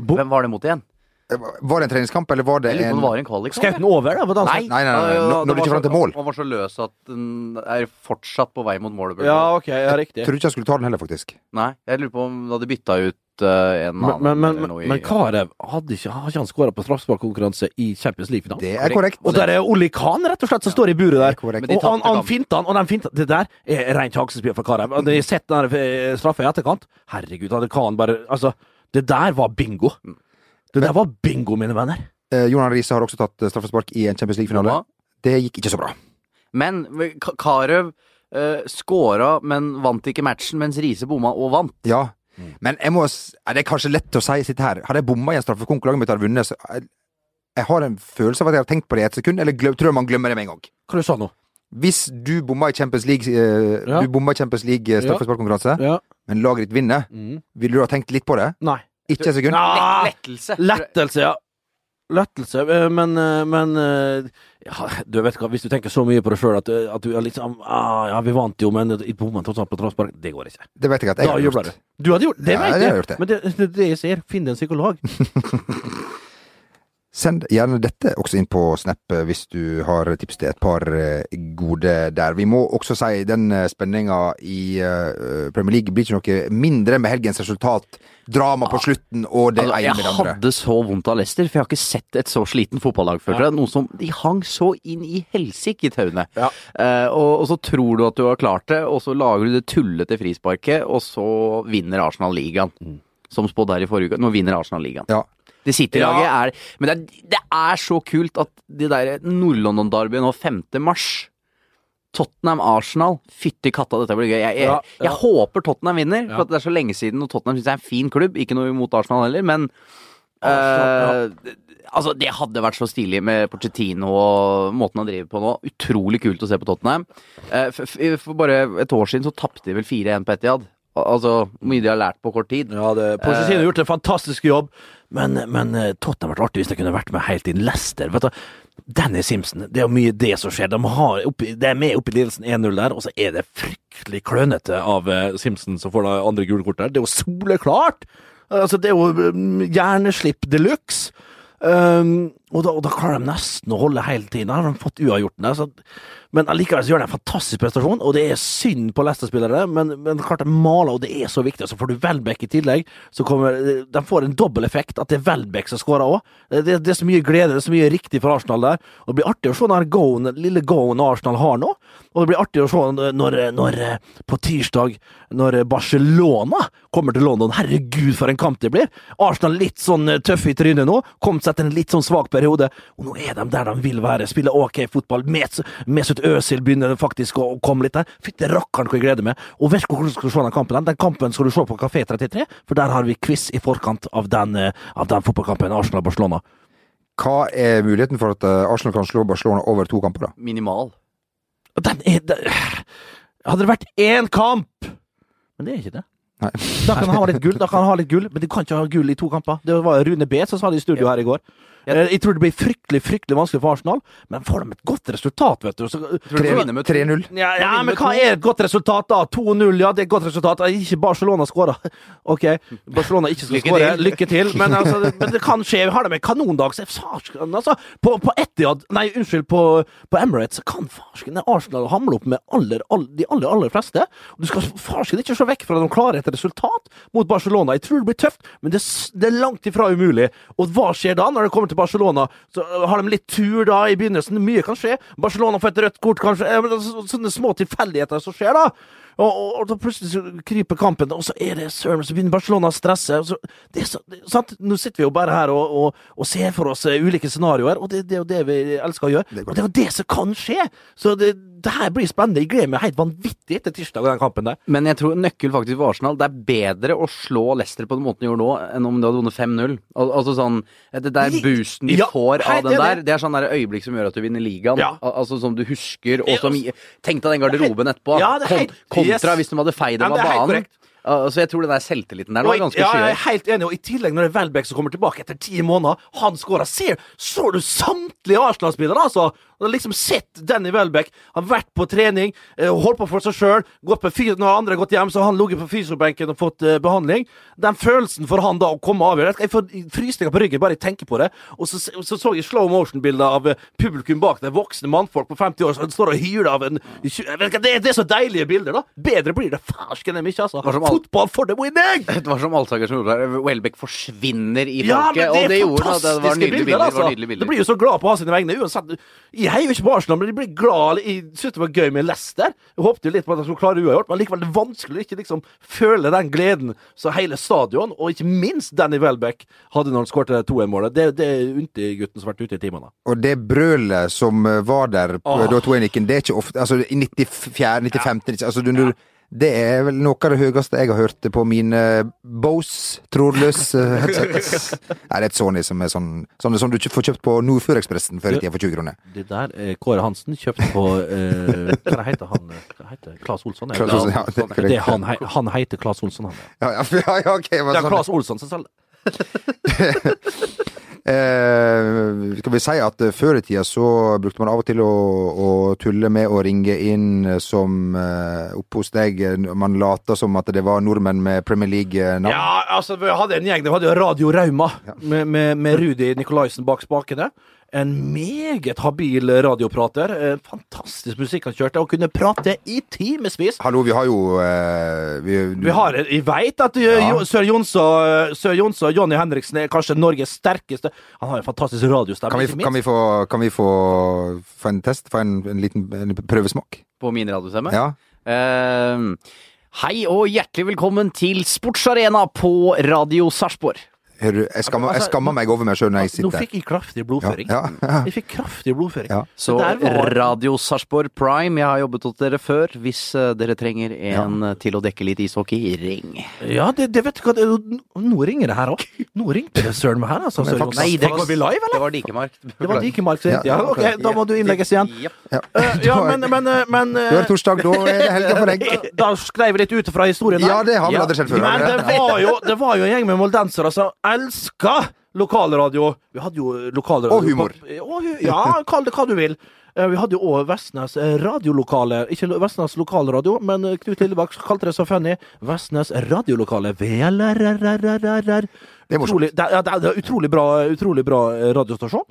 Bo- Hvem var det mot igjen? Var det en treningskamp, eller var det Jeg en var en kvalik. Skjøt den over, da? På? Nei, Nei, nei, nei, når du ikke fant så- til mål. Han var så løs at den er fortsatt på vei mot målet. Ja, ok, ja, riktig. Jeg trodde ikke jeg skulle ta den heller, faktisk. Nei, jeg lurer på om de hadde bytta ut eh, en Men, annen. men, men, men, men Karev hadde ikke, har ikke han skåra på straffesparkkonkurranse i Champions League-finalen? Det er korrekt. Og der er Oli Khan, rett og slett, som står i buret der. Er de Og han, han finta han, og den finta Det der er rent sjansespill for Karev. Og Jeg har sett den eh, straffa i etterkant. Herregud, hadde Khan bare Altså, det der var bingo. Det der var bingo, mine venner. Eh, Jon Riise har også tatt eh, straffespark i en Champions League-finale. Det gikk ikke så bra. Men Karev uh, skåra, men vant ikke matchen, mens Riise bomma og vant. Ja. Men jeg må det er kanskje lett å si sitte her. Hadde jeg bomma i en straffekonk, laget mitt hadde vunnet, så jeg, jeg har en følelse av at jeg har tenkt på det i et sekund, eller glø, tror jeg man glemmer det med en gang. Hva du sa nå? Hvis du bomma i Champions League eh, Ja. Du bomma i Champions League eh, straffesparkkonkurranse, Ja. men laget ditt vinner, Mm. ville du ha tenkt litt på det? Nei. Ikke et sekund? Ah, lettelse. lettelse, ja. Lettelse, eh, men, eh, men eh, ja, du vet hva, Hvis du tenker så mye på det sjøl at, at du liksom ah, Ja, vi vant jo, men i bommen tross alt på Transpark, Det går ikke. Det vet jeg at jeg Da har gjort. du. Du hadde gjort det, Ja, vet det jeg. jeg. Men det det det jeg sier. Finn deg en psykolog. Send gjerne dette også inn på Snap eh, hvis du har tips til et par eh, gode der. Vi må også si den eh, spenninga i Premier League blir ikke noe mindre med helgens resultat. Drama på slutten og det Altså, ene med det jeg hadde så vondt av Leicester, for jeg har ikke sett et så sliten fotballag før. Ja. Noe som De hang så inn i helsike i tauene. Ja. Eh, og, og så tror du at du har klart det, og så lager du det tullete frisparket, og så vinner Arsenal ligaen. Som spådd her i forrige uke. Nå vinner Arsenal ligaen. Ja. Det City-laget Ja. er Men det er, det er så kult at det der Nord-London-derbyet nå 5. mars Tottenham-Arsenal. Fytti katta, dette blir gøy. Jeg, jeg, Ja, ja. jeg håper Tottenham vinner, for det er så lenge siden, og Tottenham syns jeg er en fin klubb. Ikke noe imot Arsenal heller, men Arsenal, eh, Altså, det hadde vært så stilig med Pochettino og måten han driver på nå. Utrolig kult å se på Tottenham. Eh, For bare et år siden så tapte de vel 4-1 på Etiad. Altså, mye de har lært på kort tid. Ja, det, Pochettino har gjort en fantastisk jobb, men, men eh, Tottenham hadde vært artig hvis de kunne vært med helt inn Leicester. Vet du. Danny Simpson, det er jo mye det som skjer. De har oppi, det er med opp i ledelsen 1-0 der, og så er det fryktelig klønete av eh, Simpson som får det andre gule kortet der. Det er jo soleklart! Altså, det er jo um, hjerneslipp de luxe. Um, og, da, og da klarer de nesten å holde hele tiden. Da har de fått uavgjorten der. Men allikevel så gjør de en fantastisk prestasjon, og det er synd på Leicester-spillere, men, men klart de maler, og det er så viktig. Så får du Welbeck i tillegg, så kommer De får en dobbel effekt, at det er Welbeck som skårer òg. Det, det er så mye glede, det er så mye riktig for Arsenal der. Og det blir artig å se den goen, lille goen Arsenal har nå. Og det blir artig å se når, når på tirsdag, når Barcelona kommer til London. Herregud, for en kamp det blir! Arsenal litt sånn tøff tøffe i trynet nå. Kom seg til en litt sånn svak periode. Og nå er de der de vil være. Spiller ok fotball. Mesut Özil begynner faktisk å komme litt der. Fytti rakkeren hvor jeg gleder meg. Og vet du hvor du skal se den kampen? Den kampen skal du se på Kafé 33, for der har vi quiz i forkant av den, eh, av den fotballkampen. Arsenal-Barcelona. Hva er muligheten for at eh, Arsenal kan slå Barcelona over to kamper, da? Minimal. Den er, den, hadde det vært én kamp Men det er ikke det. Da kan han ha litt gull, da kan han ha litt gull, men de kan ikke ha gull i to kamper. Det var Rune B som sa det i studio her i går. Eh, Jeg tror det blir fryktelig fryktelig vanskelig for Arsenal, men får de et godt resultat, vet du så, Tror de vinner med 3-0. ja, ja, men hva er et godt resultat, da? 2-0, ja, det er et godt resultat. Ikke Barcelona skåra. OK, Barcelona ikke skal skåre. Lykke til. Men, altså, det, men det kan skje. Har de en kanondag, så altså, på, på Etihad Nei, unnskyld, på, på Emirates kan farsken Arsenal hamle opp med aller, all, de aller, aller fleste. Og du skal farsken ikke se vekk fra at de klarer et resultat mot Barcelona. Jeg tror det blir tøft, men det, det er langt ifra umulig. Og hva skjer da, når det kommer til Barcelona? Så øh, har de litt tur da i begynnelsen. Mye kan skje. Barcelona får et rødt kort, kanskje. Eh, men det er så- Sånne små tilfeldigheter som skjer, da. Og, og, og da plutselig så kryper kampen, og så er det søren, så begynner Barcelona å stresse. Så, det er så, det, sant? Nå sitter vi jo bare her og, og, og ser for oss eh, ulike scenarioer, og det, det er jo det vi elsker å gjøre. og det er jo det som kan skje! Så det, det her blir spennende. Jeg gleder meg helt vanvittig til tirsdag og den kampen der. Men jeg tror nøkkel faktisk for Arsenal Det er bedre å slå Leicester på den måten de gjorde nå, enn om de hadde vunnet 5-0. Al altså sånn Det der boosten de Ja, får av den der, det er sånn der øyeblikk som gjør at du vinner ligaen. Ja. Al altså Som du husker, og som Tenk deg den garderoben etterpå. Ja, det er helt- kontra yes. hvis de hadde feid dem av banen. Så Jeg tror den der selvtilliten der nå er ganske ja, jeg er helt enig, og i tillegg når det er Welbeck som kommer tilbake etter ti måneder, han skårer ser, Så du samtlige Arsenal-spillere, altså? Har liksom sett Danny Welbeck. Han har vært på trening, eh, holdt på for seg sjøl. Når andre har gått hjem, så har han ligget på fysiobenken og fått uh, behandling. Den følelsen for han da å komme av Jeg får frysninger på ryggen bare jeg tenker på det. Og så så, så jeg slow motion-bilder av eh, publikum bak der, voksne mannfolk på 50 år som står og hyler av en ikke, det, det er så deilige bilder, da. Bedre blir det farsken enn ikke, altså. Fotball for the winning! Det var som Alsaker som gjorde det. Welbeck forsvinner i Ja, men det det og er det gjorde han. Det var nydelige bilder, bilder. Det altså. blir jo så glad på hans sine vegne uansett. Jeg heier jo ikke på Arsenal, men de blir glad i syntes det var gøy med Leicester. Jeg håpte jo litt på at de skulle klare uavgjort, men likevel det er vanskelig å ikke liksom føle den gleden som hele stadion, og ikke minst Danny Welbeck, hadde når han skårte 2-1-målet. Det, det er Unti-gutten som har vært ute i timene. Og det brølet som eh, var der på- Åh. da 2-1 gikk det er ikke ofte Altså, i 94., 95. Altså, du, du, det er vel noe av det høyeste jeg har hørt på mine Bose trådløs eh, headsets. Nei, det er et Sony som er sånn, sånn som du får kjøpt på Nordfjordekspressen før i tida for 20 kroner. Det der er Kåre Hansen kjøpt på eh, Hva heter han? Hva heter Claes Olsson? Klaas det? Olsson, ja, det er det er han, han heter Claes Olsson, han. ja. Ja, ja, ja. Det er sånn, Claes Olsson som selger eh, skal vi si at eh, før i tida så brukte man av og til å, å tulle med å ringe inn som eh, oppe hos deg eh, Man lata som at det var nordmenn med Premier League-navn. Ja, altså, vi hadde en gjeng. Vi hadde jo Radio Rauma med, med, med Rudi Nikolaisen bak spakene. En meget habil radioprater. Eh, Fantastisk musikk han kjørte, og kunne prate i timevis. Hallo, vi har jo eh, vi, Vi har, jeg veit at eh, Ja. Sør Jonsa og Jonny Henriksen er kanskje Norges sterkeste Han har en fantastisk radiostemme. kan vi, kan vi, få, kan vi få, få en test? Få en, en liten en prøvesmak? På min radiostemme? Ja. Uh, hei og hjertelig velkommen til Sportsarena på Radio Sarpsborg. Jeg skammer, jeg skammer meg over meg sjøl når jeg sitter Nå fikk jeg kraftig blodføring. Ja, ja, Jeg fikk kraftig blodføring. Ja. Så var- Radio Sarpsborg Prime, jeg har jobbet hos dere før. Hvis eh, dere trenger en eh, til å dekke litt ishockey, ring. Ja, det, det vet du hva det, Nå ringer det her òg. Nå ringte det søren meg her, altså. Men faktisk- Nei, det var, vi live, eller? Det var Dikemark. Det var Dikemark ja. Ja, Ok, da må du innlegges igjen. Ja. Eh, ja, men, men, men uh, er torsdag, da er det helga for deg. Da skrev vi litt ut fra historien. her. Ja, det har vi aldri sett før. Men det? var, jo, det var jo en gjeng med moldensere som elska lokalradio. Vi hadde jo lokalradio Og humor. Og Ja, kall det hva du vil. Eh, Vi hadde jo òg Vestnes eh, radiolokale. Ikke Vestnes lokalradio, men eh, Knut Lillebakk kalte det så funny. Vestnes radiolokale. VLRRRRR. Det er. Utrolig, det, er- det er utrolig bra, utrolig bra eh, radiostasjon.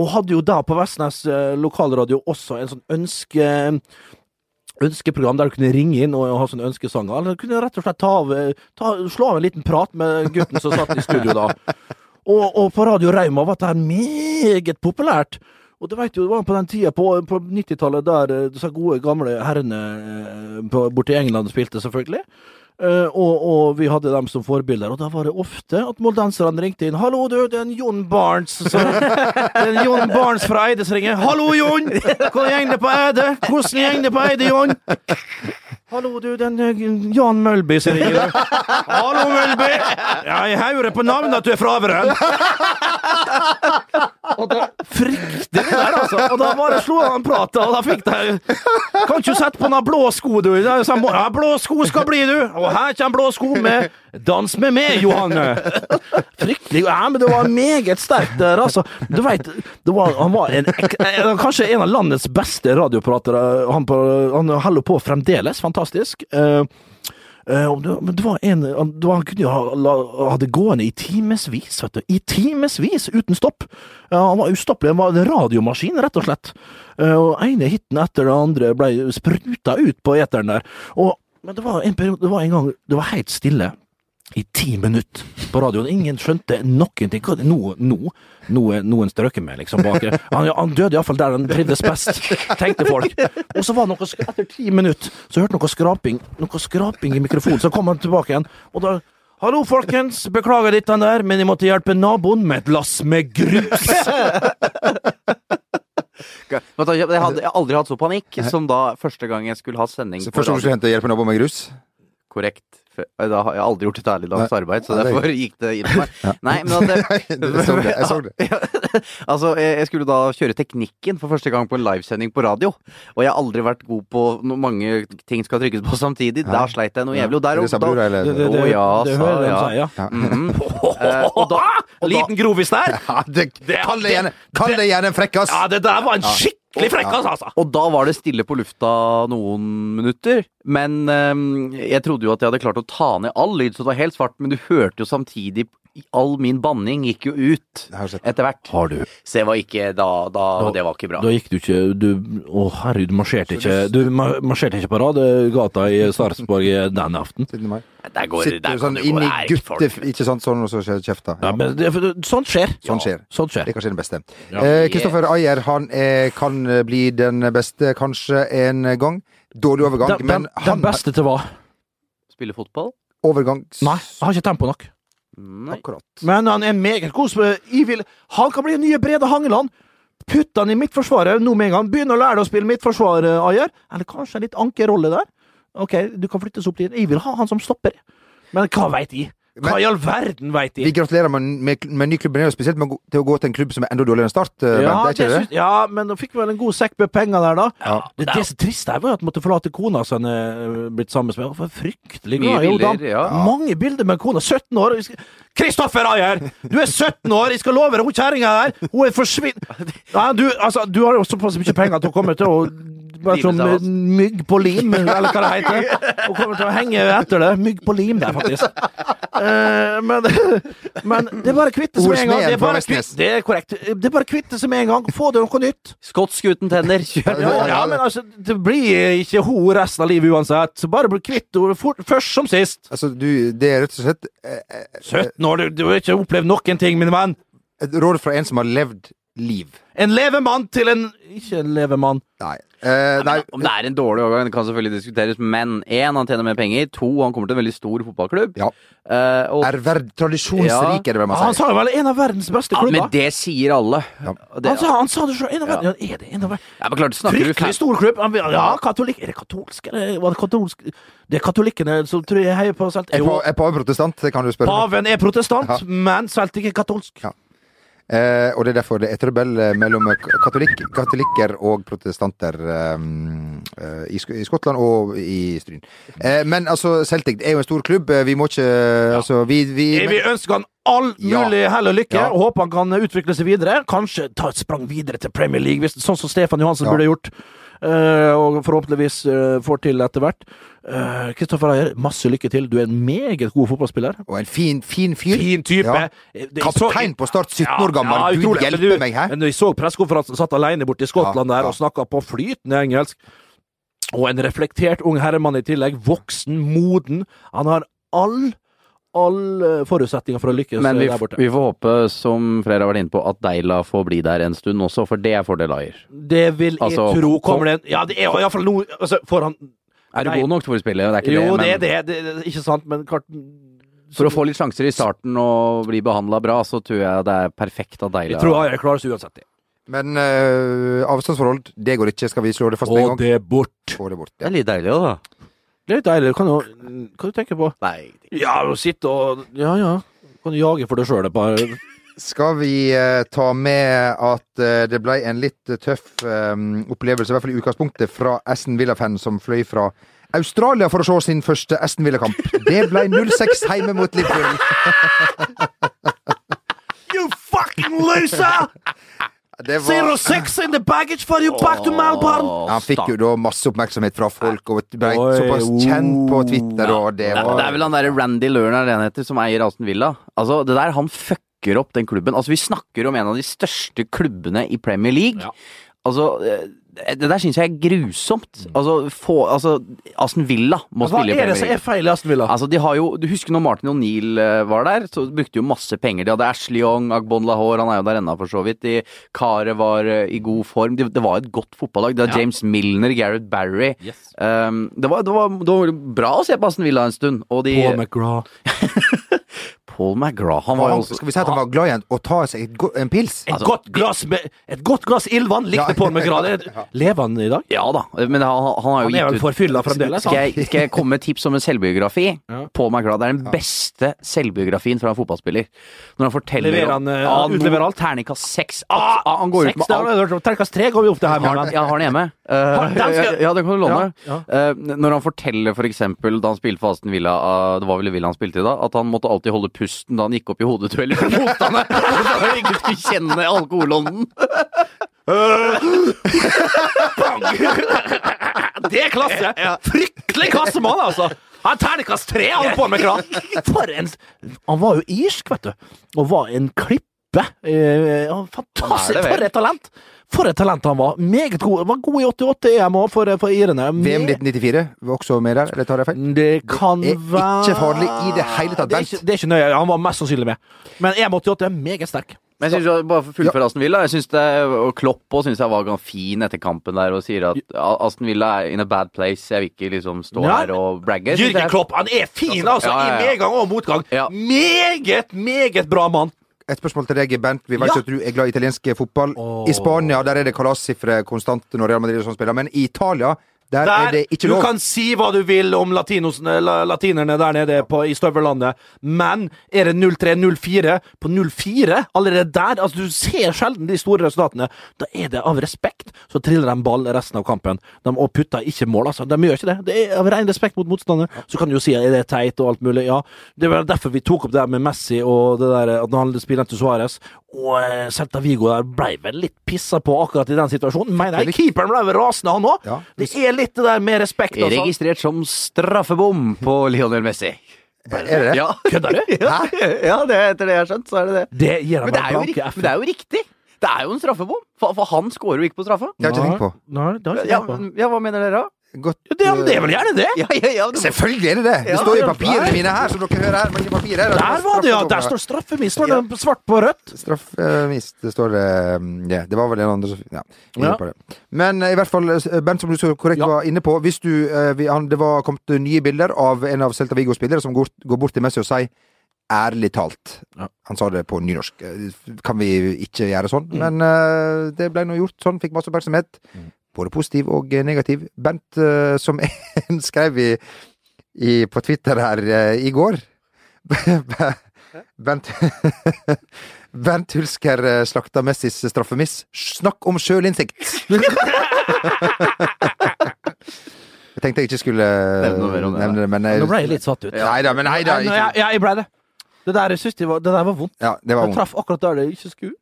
Og hadde jo da på Vestnes eh, lokalradio også en sånn ønske ønskeprogram der du kunne ringe inn og ha sånne ønskesanger. Eller du kunne rett og slett ta av, eh, ta, slå av en liten prat med gutten som satt i studio da. Og, og på Radio Rauma var dette meget populært. Og du vet jo, det var på den tida på, på 90-tallet der eh, disse gode, gamle herrene eh, borte i England spilte, selvfølgelig. Eh, og, og vi hadde dem som forbilder, og da var det ofte at moldenserne ringte inn. 'Hallo, du, det er en Jon Barnes så, Det er en Jon Barnes fra Eides ringer. 'Hallo, Jon! Hvordan går det på Eide? Hvordan går det på Eide, Jon?' 'Hallo, du, det er Jan Mølby som ringer.' 'Hallo, Mølby! Ja, jeg hører på navnet at du er fra Averøy.' Og da, fryktelig der, altså. Og da bare slo han en prat, og da fikk de Kan ikke du sette på noen blå sko, du? Sa Ja, blå sko skal bli, du! Og her kommer blå sko med Dans med meg, Johanne! Fryktelig Ja, men det var meget sterkt der, altså. Du veit, han var en, eh, kanskje en av landets beste radiopratere. Han, på, han holder på fremdeles. Fantastisk. Eh, Uh, uh, men det var en det var, Han kunne jo ha, la, ha det gående i timevis, vet du. I timevis, uten stopp. Han var ustoppelig. Han var en radiomaskin, rett og slett. Eh, og ene hiten etter det andre ble spruta ut på eteren der. Og, men det var en periode, det var en gang det var helt stille. I ti minutter på radioen. Ingen skjønte noen ting. Hva er det nå, nå, nå er noen strøket med, liksom, bak. Han, han døde iallfall der han trivdes best, tenkte folk. Og så var det noe, sk- etter ti minutter, så hørte noe skraping Noe skraping i mikrofonen. Så kom han tilbake igjen, og da Hallo, folkens. Beklager litt den der, men jeg måtte hjelpe naboen med et lass med grus. Jeg hadde aldri hatt så panikk som da første gang jeg skulle ha sending Så første gang du skulle hente hjelp av naboen med grus? Korrekt. Da har aldri gjort et ærlig dags Nei. arbeid, så Nei, derfor gikk det inn på meg. Ja. Nei, men at det, Jeg så det, jeg så det. altså, jeg jeg skulle da kjøre teknikken for første gang på en livesending på radio. Og jeg har aldri vært god på når mange ting skal trykkes på samtidig. Da sleit jeg noe jævlig. Og der Er det Sabrura, eller? Det- det- Å ja, det hører de ja. ja. Ja. Eh, og da, og da Liten grovis der. Ja, det, kall det gjerne, kall det gjerne en frekkas! Ja, det der var en skikkelig frekkas, altså. Og da var det stille på lufta noen minutter. Men ehm, jeg trodde jo at jeg hadde klart å ta ned all lyd, så det var helt svart. Men du hørte jo samtidig All min banning gikk jo ut etter hvert. Har du Så det var ikke Da, da Det var ikke bra. Da gikk du ikke du, Å, herregud, du marsjerte ikke Du marsjerte ikke på Radegata i Sarpsborg den aften? 17. Der går Sitter der sånn du inn i der, gutte... Ikke sant, sånn, og så skjer kjefta. Ja, sånt skjer. Sånn skjer. Sånt skjer. Det er kanskje den beste. Ja. Eh, Kristoffer Ayer han er, kan bli den beste kanskje en gang. Dårlig overgang, Den, men den, den beste til hva? Spille fotball? overgangs... Nei, jeg har ikke tempo nok. Nei. Akkurat. Men han er meget god. han kan bli den nye Brede Hangeland. Putt han i midtforsvaret nå med en gang. Begynn å lære deg å spille midtforsvar, eh, Ayer. Eller kanskje en litt ankerrolle der. Ok, du kan flyttes opp dit. Jeg vil ha han som stopper. Men hva veit jeg? Hva Men- i all verden veit Vi gratulerer med, med, med ny klubb, men det spesielt med, til å gå til en klubb som er enda dårligere enn Start. eh, Ja, er ikke det? syns- ja, men da fikk vi vel en god sekk med penger der, da. Ja. Det, det som er trist her, var jo at han måtte forlate kona som han er blitt sammen med. For fryktelig glad i bilder, ja. Mange bilder med kona. 17 år. Kristoffer Ayer! Du er 17 år! Jeg skal love deg, hun kjerringa der, hun er forsvinn... Ja, du, altså, du har jo såpass mye penger at hun kommer til å bare som mygg på lim, eller hva det heter. Og kommer til å henge etter det. Mygg på lim der, faktisk. Uh, men, men det er bare å kvitte seg med en gang. Det er, bare kvitt, det er korrekt. Det er bare å kvitte seg med en gang. Få det noe nytt. Skotsk uten tenner. Ja, ja, men altså, det blir ikke hun resten av livet uansett. Så bare bli kvitt henne først som sist. Altså, du, det er rett og slett eh, eh, 17 år, du, du har ikke opplevd noen ting, min venn. et råd fra en som har levd liv. En levemann til en Ikke en levemann. Nei. Eh, nei. Om det er en dårlig overgang, det kan selvfølgelig diskuteres, men én, han tjener mer penger. To, han kommer til en veldig stor fotballklubb. Ja. Eh, og, Er verd tradisjonsrik, er det hvem man Han sier. sa vel en av verdens beste ja, klubber. men det sier alle. Ja. Det, han, sa, han sa det sjøl. En av Ja. verdens ja, Er det en av verdens ja, Fryktelig stor klubb. Han- Ja, katolikk Er det katolsk, eller var det katolsk? Det er katolikkene som tror jeg heier på Celtic. Er Jo, pa- er pave protestant? Det kan du spørre paven er protestant, Ja. men Celtic er katolsk. Ja. Eh, og det er derfor det er trøbbel eh, mellom katolik, katolikker og protestanter eh, eh, i, Sk i Skottland og i Stryn. Eh, men altså, Celtic er jo en stor klubb. Eh, Vi må ikke Altså, vi, vi Jeg vil ønske han all Ja. mulig hell og lykke, Ja. og håper han kan utvikle seg videre. Kanskje ta et sprang videre til Premier League, hvis, sånn som Stefan Johansen Ja. burde gjort. Eh, og forhåpentligvis eh, får til etter hvert. Eh, Kristoffer Ayer, masse lykke til. Du er en meget god fotballspiller. Og en fin, fin fyr. Fin type. Ja. Kaptein på Start, 17 år gammel. Ja, Gud hjelpe du- meg, hæ? Men vi så pressekonferansen, satt alene borte i Skottland Ja, der ja. og snakka på flytende engelsk. Og en reflektert ung herremann i tillegg. Voksen, moden. Han har all alle forutsetninger for å lykkes Men vi, der borte. vi får håpe, som flere har vært inne på, at Deila får bli der en stund også, for det er fordel Ayer. Det vil jeg Altså, tro kommer det en Ja, det er iallfall noe altså, får han Er du Nei. god nok til å spille? Det er ikke Jo, det, det men det, det, det. Ikke sant, men klart for å få litt sjanser i starten og bli behandla bra, så tror jeg det er perfekt at Deila Jeg tror jeg klarer oss uansett. det. Men eh, avstandsforhold, det går ikke. Skal vi slå det fast med en Og gang? det er bort. Få det bort. Det er litt deilig òg, da. Det er litt deilig. Kan jo Hva du tenker på? Nei. Ja, du sitter og Ja, ja. Kan du jage for deg sjøl et par Skal vi eh, ta med at eh, det ble en litt tøff eh, opplevelse, i hvert fall i utgangspunktet, fra Aston Villa-fan som fløy fra Australia for å se sin første Aston Villa-kamp. Det ble 0-6 hjemme mot Liverpool. You fucking loser! Det var- Zero six in the baggage for you back to Melbourne! Han fikk jo da masse oppmerksomhet fra folk, og ble Oi, såpass kjent på Twitter, og det var... det er vel han derre Randy Lerner den heter, som eier Aston Villa. Altså, det der, han fucker opp den klubben. Altså, vi snakker om en av de største klubbene i Premier League. Altså, eh, det der syns jeg er grusomt. Altså, få, altså, Aston Villa må Hva spille i er det som er feil i Aston Villa? Altså, de har jo, Du husker når Martin O'Neill eh, var der? Så brukte de jo masse penger. De hadde Ashley Young, Agbon Lahore, han er jo der ennå for så vidt. De, Karet var eh, i god form. Det, det var et godt fotballag. Det var James Milner, Gareth Barry. Um, det, var, det, var, det var bra å se på Aston Villa en stund. Og de, Paul McGraw. Paul McGraw. Han var jo også Skal vi si at han var glad i en- å ta seg et, go- en pils? Et godt glass med Et godt glass ildvann likte Paul McGraw. Ja. er- Lever han i dag? Ja da, men han, han har jo Han er vel gitt ut forfylla fremdeles, Skal han. jeg, skal jeg komme med et tips om en selvbiografi? Ja. Paul McGraw. Det er den beste selvbiografien fra en fotballspiller. Når han forteller Leverer om- han, uh, Ja, utleverer alt? Terningkast seks. Ah, han går ut med alt. Terningkast tre går vi opp til her. Har, jeg har den hjemme. Eh, Har- den skal jeg- ja, den kan du låne. Ja, Eh, når han forteller for eksempel da han spilte for Aston Villa, eh, det var vel Villa han spilte i da, at han måtte alltid holde pusten da han gikk opp i hodedueller med motstanderen. Så han ikke skulle kjenne alkoholånden. Det er klasse! Fryktelig klassemann, altså! Han er terningkast tre, han på med kran! For en Han var jo irsk, vet du. Og var en klippe. Eh, fantastisk! For et talent! For et talent han var. Meget god. Var god i 88 EM òg, for, for irene. VM 1994 var også med der, eller tar jeg feil? Det kan Det er være ikke farlig i det hele tatt, Det er Bent. ikke, det er ikke nøye. Han var mest sannsynlig med. Men EM 88 er meget sterk. Men jeg synes bare for Aston Villa, jeg synes det, og Klopp også synes jeg var ganske fin etter kampen der og sier at Aston Villa er in a bad place. Jeg vil ikke liksom stå Ja. her og bragge. Det er- Klopp han er fin, altså! Ja, ja, ja. I medgang og motgang. Ja. Meget, meget bra mann. Et spørsmål til deg, Bent. Vi vet Ja. at du er glad i italiensk fotball. I Spania der er det kalassifre konstant når Real Madrid og sånn spiller, men i Italia der, er det ikke du kan si hva du vil om latinosene, latinerne der nede på, i støvellandet, men er det 0-3-0-4 på 0-4 allerede der? Altså, du ser sjelden de store resultatene. Da er det av respekt så triller de ball resten av kampen. De, og putter ikke mål, altså. De gjør ikke det. Det er av ren respekt mot motstander. Så kan du jo si at det er teit og alt mulig. Ja, det var derfor vi tok opp det der med Messi og det der at han spiller til Suárez. Og eh, Celta Vigo der ble vel litt pissa på akkurat i den situasjonen. Mener jeg. Keeperen ble vel rasende, han òg. Ja. Det er litt det der med respekt, Også. Registrert som straffebom på Lionel Messi. Er det det? Ja. Kødder du? Ja, ja det, etter det jeg har skjønt, så er det det. Det gir Men det er jo, riktig, men det er jo riktig. Det er jo en straffebom. For, for han scorer jo ikke på straffa. Det har jeg ikke tenkt på. Nei, det har jeg ikke tenkt på. ja, hva mener dere da? Godt, Ja, det, det er vel gjerne det? Ja, ja, ja, det- Selvfølgelig er det det! Det Ja, står i papirene mine her, som dere hører her. Men papir her, Der var det, ja! Der står straffemist. Står det svart på rødt? Straffemist. Det står det ja, Det var vel en andre. Men eh, i hvert fall, Bernt, som du så korrekt Ja. var inne på Hvis du eh, vi, han, Det var kommet nye bilder av en av Celta Vigos spillere som går, går bort til Messi og sier Ærlig talt. Ja. Han sa det på nynorsk. Eh, Kan vi ikke gjøre sånn? Mm. Men uh, det ble nå gjort sånn. Fikk masse oppmerksomhet. Både positiv og eh, negativ. Bent, eh, som en skrev i, i, på Twitter her eh, i går Bent Bent Hulsker slakta Messis straffemiss. Snakk om sjølinnsikt! Jeg tenkte jeg ikke skulle Nevne det, men Nå ble jeg litt satt ut. Nei da, men nei da. Ikke, jeg, jeg ble det. Det der, jeg synes det, var, det der var vondt. ja, det var vondt. Jeg traff akkurat der det ikke skulle.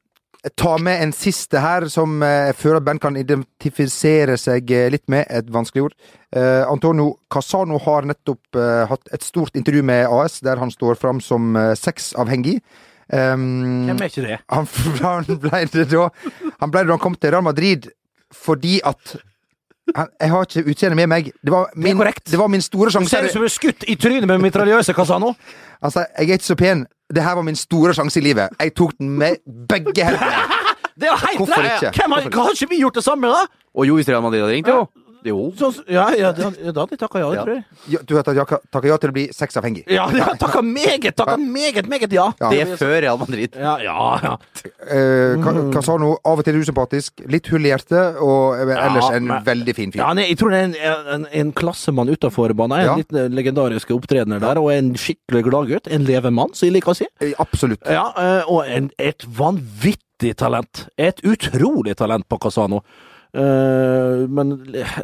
Ta med en siste her, som eh, jeg føler Bent kan identifisere seg eh, litt med. Et vanskelig ord. Eh, Antonio Casano har nettopp eh, hatt et stort intervju med AS, der han står fram som eh, sexavhengig. Um, Hvem er ikke det? han, han ble det da Han ble det da han kom til Real Madrid fordi at han, Jeg har ikke utseendet med meg. Det var min, det, det var min store Du ser ut som du er skutt i trynet med mitraljøse, Casano. Altså, jeg er ikke så pen. Det her var min store sjanse i livet. Jeg tok den med begge hendene. Det er jo helt Hvorfor rett! ikke? Hvem har, har ikke vi gjort det samme, da? Og jo, hvis Real Madrid hadde ringt, jo. Jo. Så, ja, ja, da, da hadde jeg takka ja, det tror jeg. Ja, du har takka ja til å bli sexavhengig. Ja, ja takka meget, takka meget, meget ja. Ja. Det er før Real Madrid. Ja, ja, ja. sa du nå? av og til usympatisk, litt hull i hjertet, og eh, ellers en men- veldig fin fyr. Ja, er, jeg tror det er en, en, en klassemann utafor banen. En Ja. litt legendarisk legendariske opptredener der, og en skikkelig gladgutt. En levemann, som jeg liker å si. Eh, Absolutt. Ja, eh, og en, et vanvittig talent. Et utrolig talent på Casano. Eh, men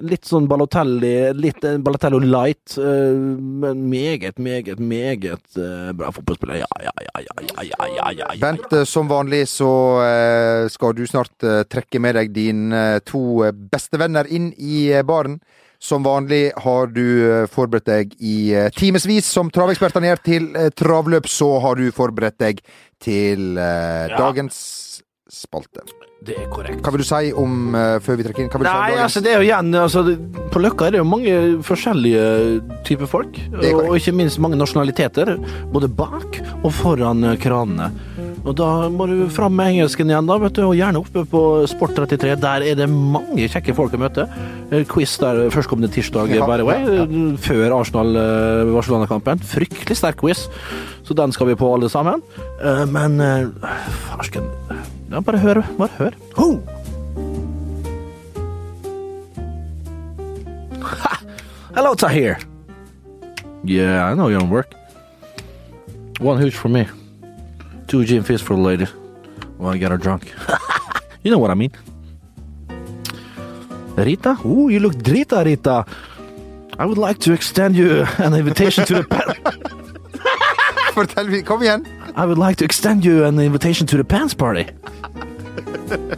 litt sånn Balotelli, litt Balotello Balotelli light, eh, men meget, meget, meget eh, bra fotballspiller. Ja, ja, ja, ja, ja, ja, ja, ja, ja. Bent, eh, som vanlig så eh, skal du snart eh, trekke med deg dine eh, to eh, bestevenner inn i eh, baren. Som vanlig har du eh, forberedt deg i eh, timevis, som travekspertene gjør, til eh, travløp. Så har du forberedt deg til eh, dagens spalte. Det er korrekt. Hva vil du si om, uh, før vi trekker inn, si Nei, dagens altså det er jo igjen altså, På Løkka er det jo mange forskjellige typer folk. Og ikke minst mange nasjonaliteter. Både bak og foran eh, kranene. Og da må du fram med engelsken igjen, da, vet du, og gjerne oppe på Sport33. Der er det mange kjekke folk å møte. Eh, Quiz der førstkommende tirsdag, Ja, by the way. ja, ja. Før Arsenal-Barcelona-kampen. Fryktelig sterk quiz. Så den skal vi på, alle sammen. Men farsken ja, Bare hør. Bare hør. Ho! Hello, Tahir. Yeah, I know you're on work. One hooch for me. Two gin fizz for the lady. Well, I get her drunk. you know what I mean. Rita? Ooh, you look drita, Rita. I would like to extend you an invitation to the pa- Fortell, vi- kom igjen! I would like to extend you an invitation to the pants party.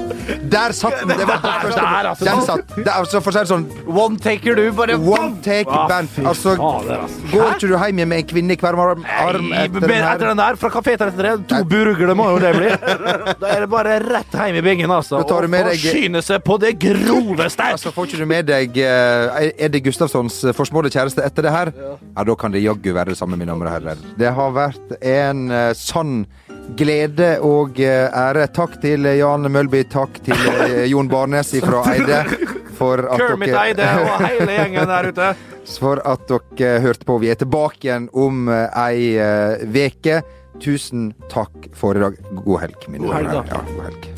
Der satt den! Det var på første. Der, altså. Den satt. Det, altså, for å si det sånn, One taker du, bare one take Ah, band. Altså, fader, altså. går ikke du hjem med en kvinne i hver arm, etter den den etter den der, fra Kafé 33, to burgere må jo det bli. Da er det bare rett hjem i bingen, altså. Og forsyne seg på det groveste. Altså, Får ikke du med deg eh, Eddie Gustavssons forsmådde kjæreste etter det her? Ja, Da kan det jaggu være det samme, mine damer og herrer. Det har vært en eh, sann glede og eh, ære. Takk til Jan Mølby, takk til eh, Jon Barnes fra Eide. For at Kermit dere- Eide og hele gjengen der ute. for at dere hørte på. Vi er tilbake igjen om eh, ei eh, veke. Tusen takk for i dag. God helg, mine herrer. Ja, god helg.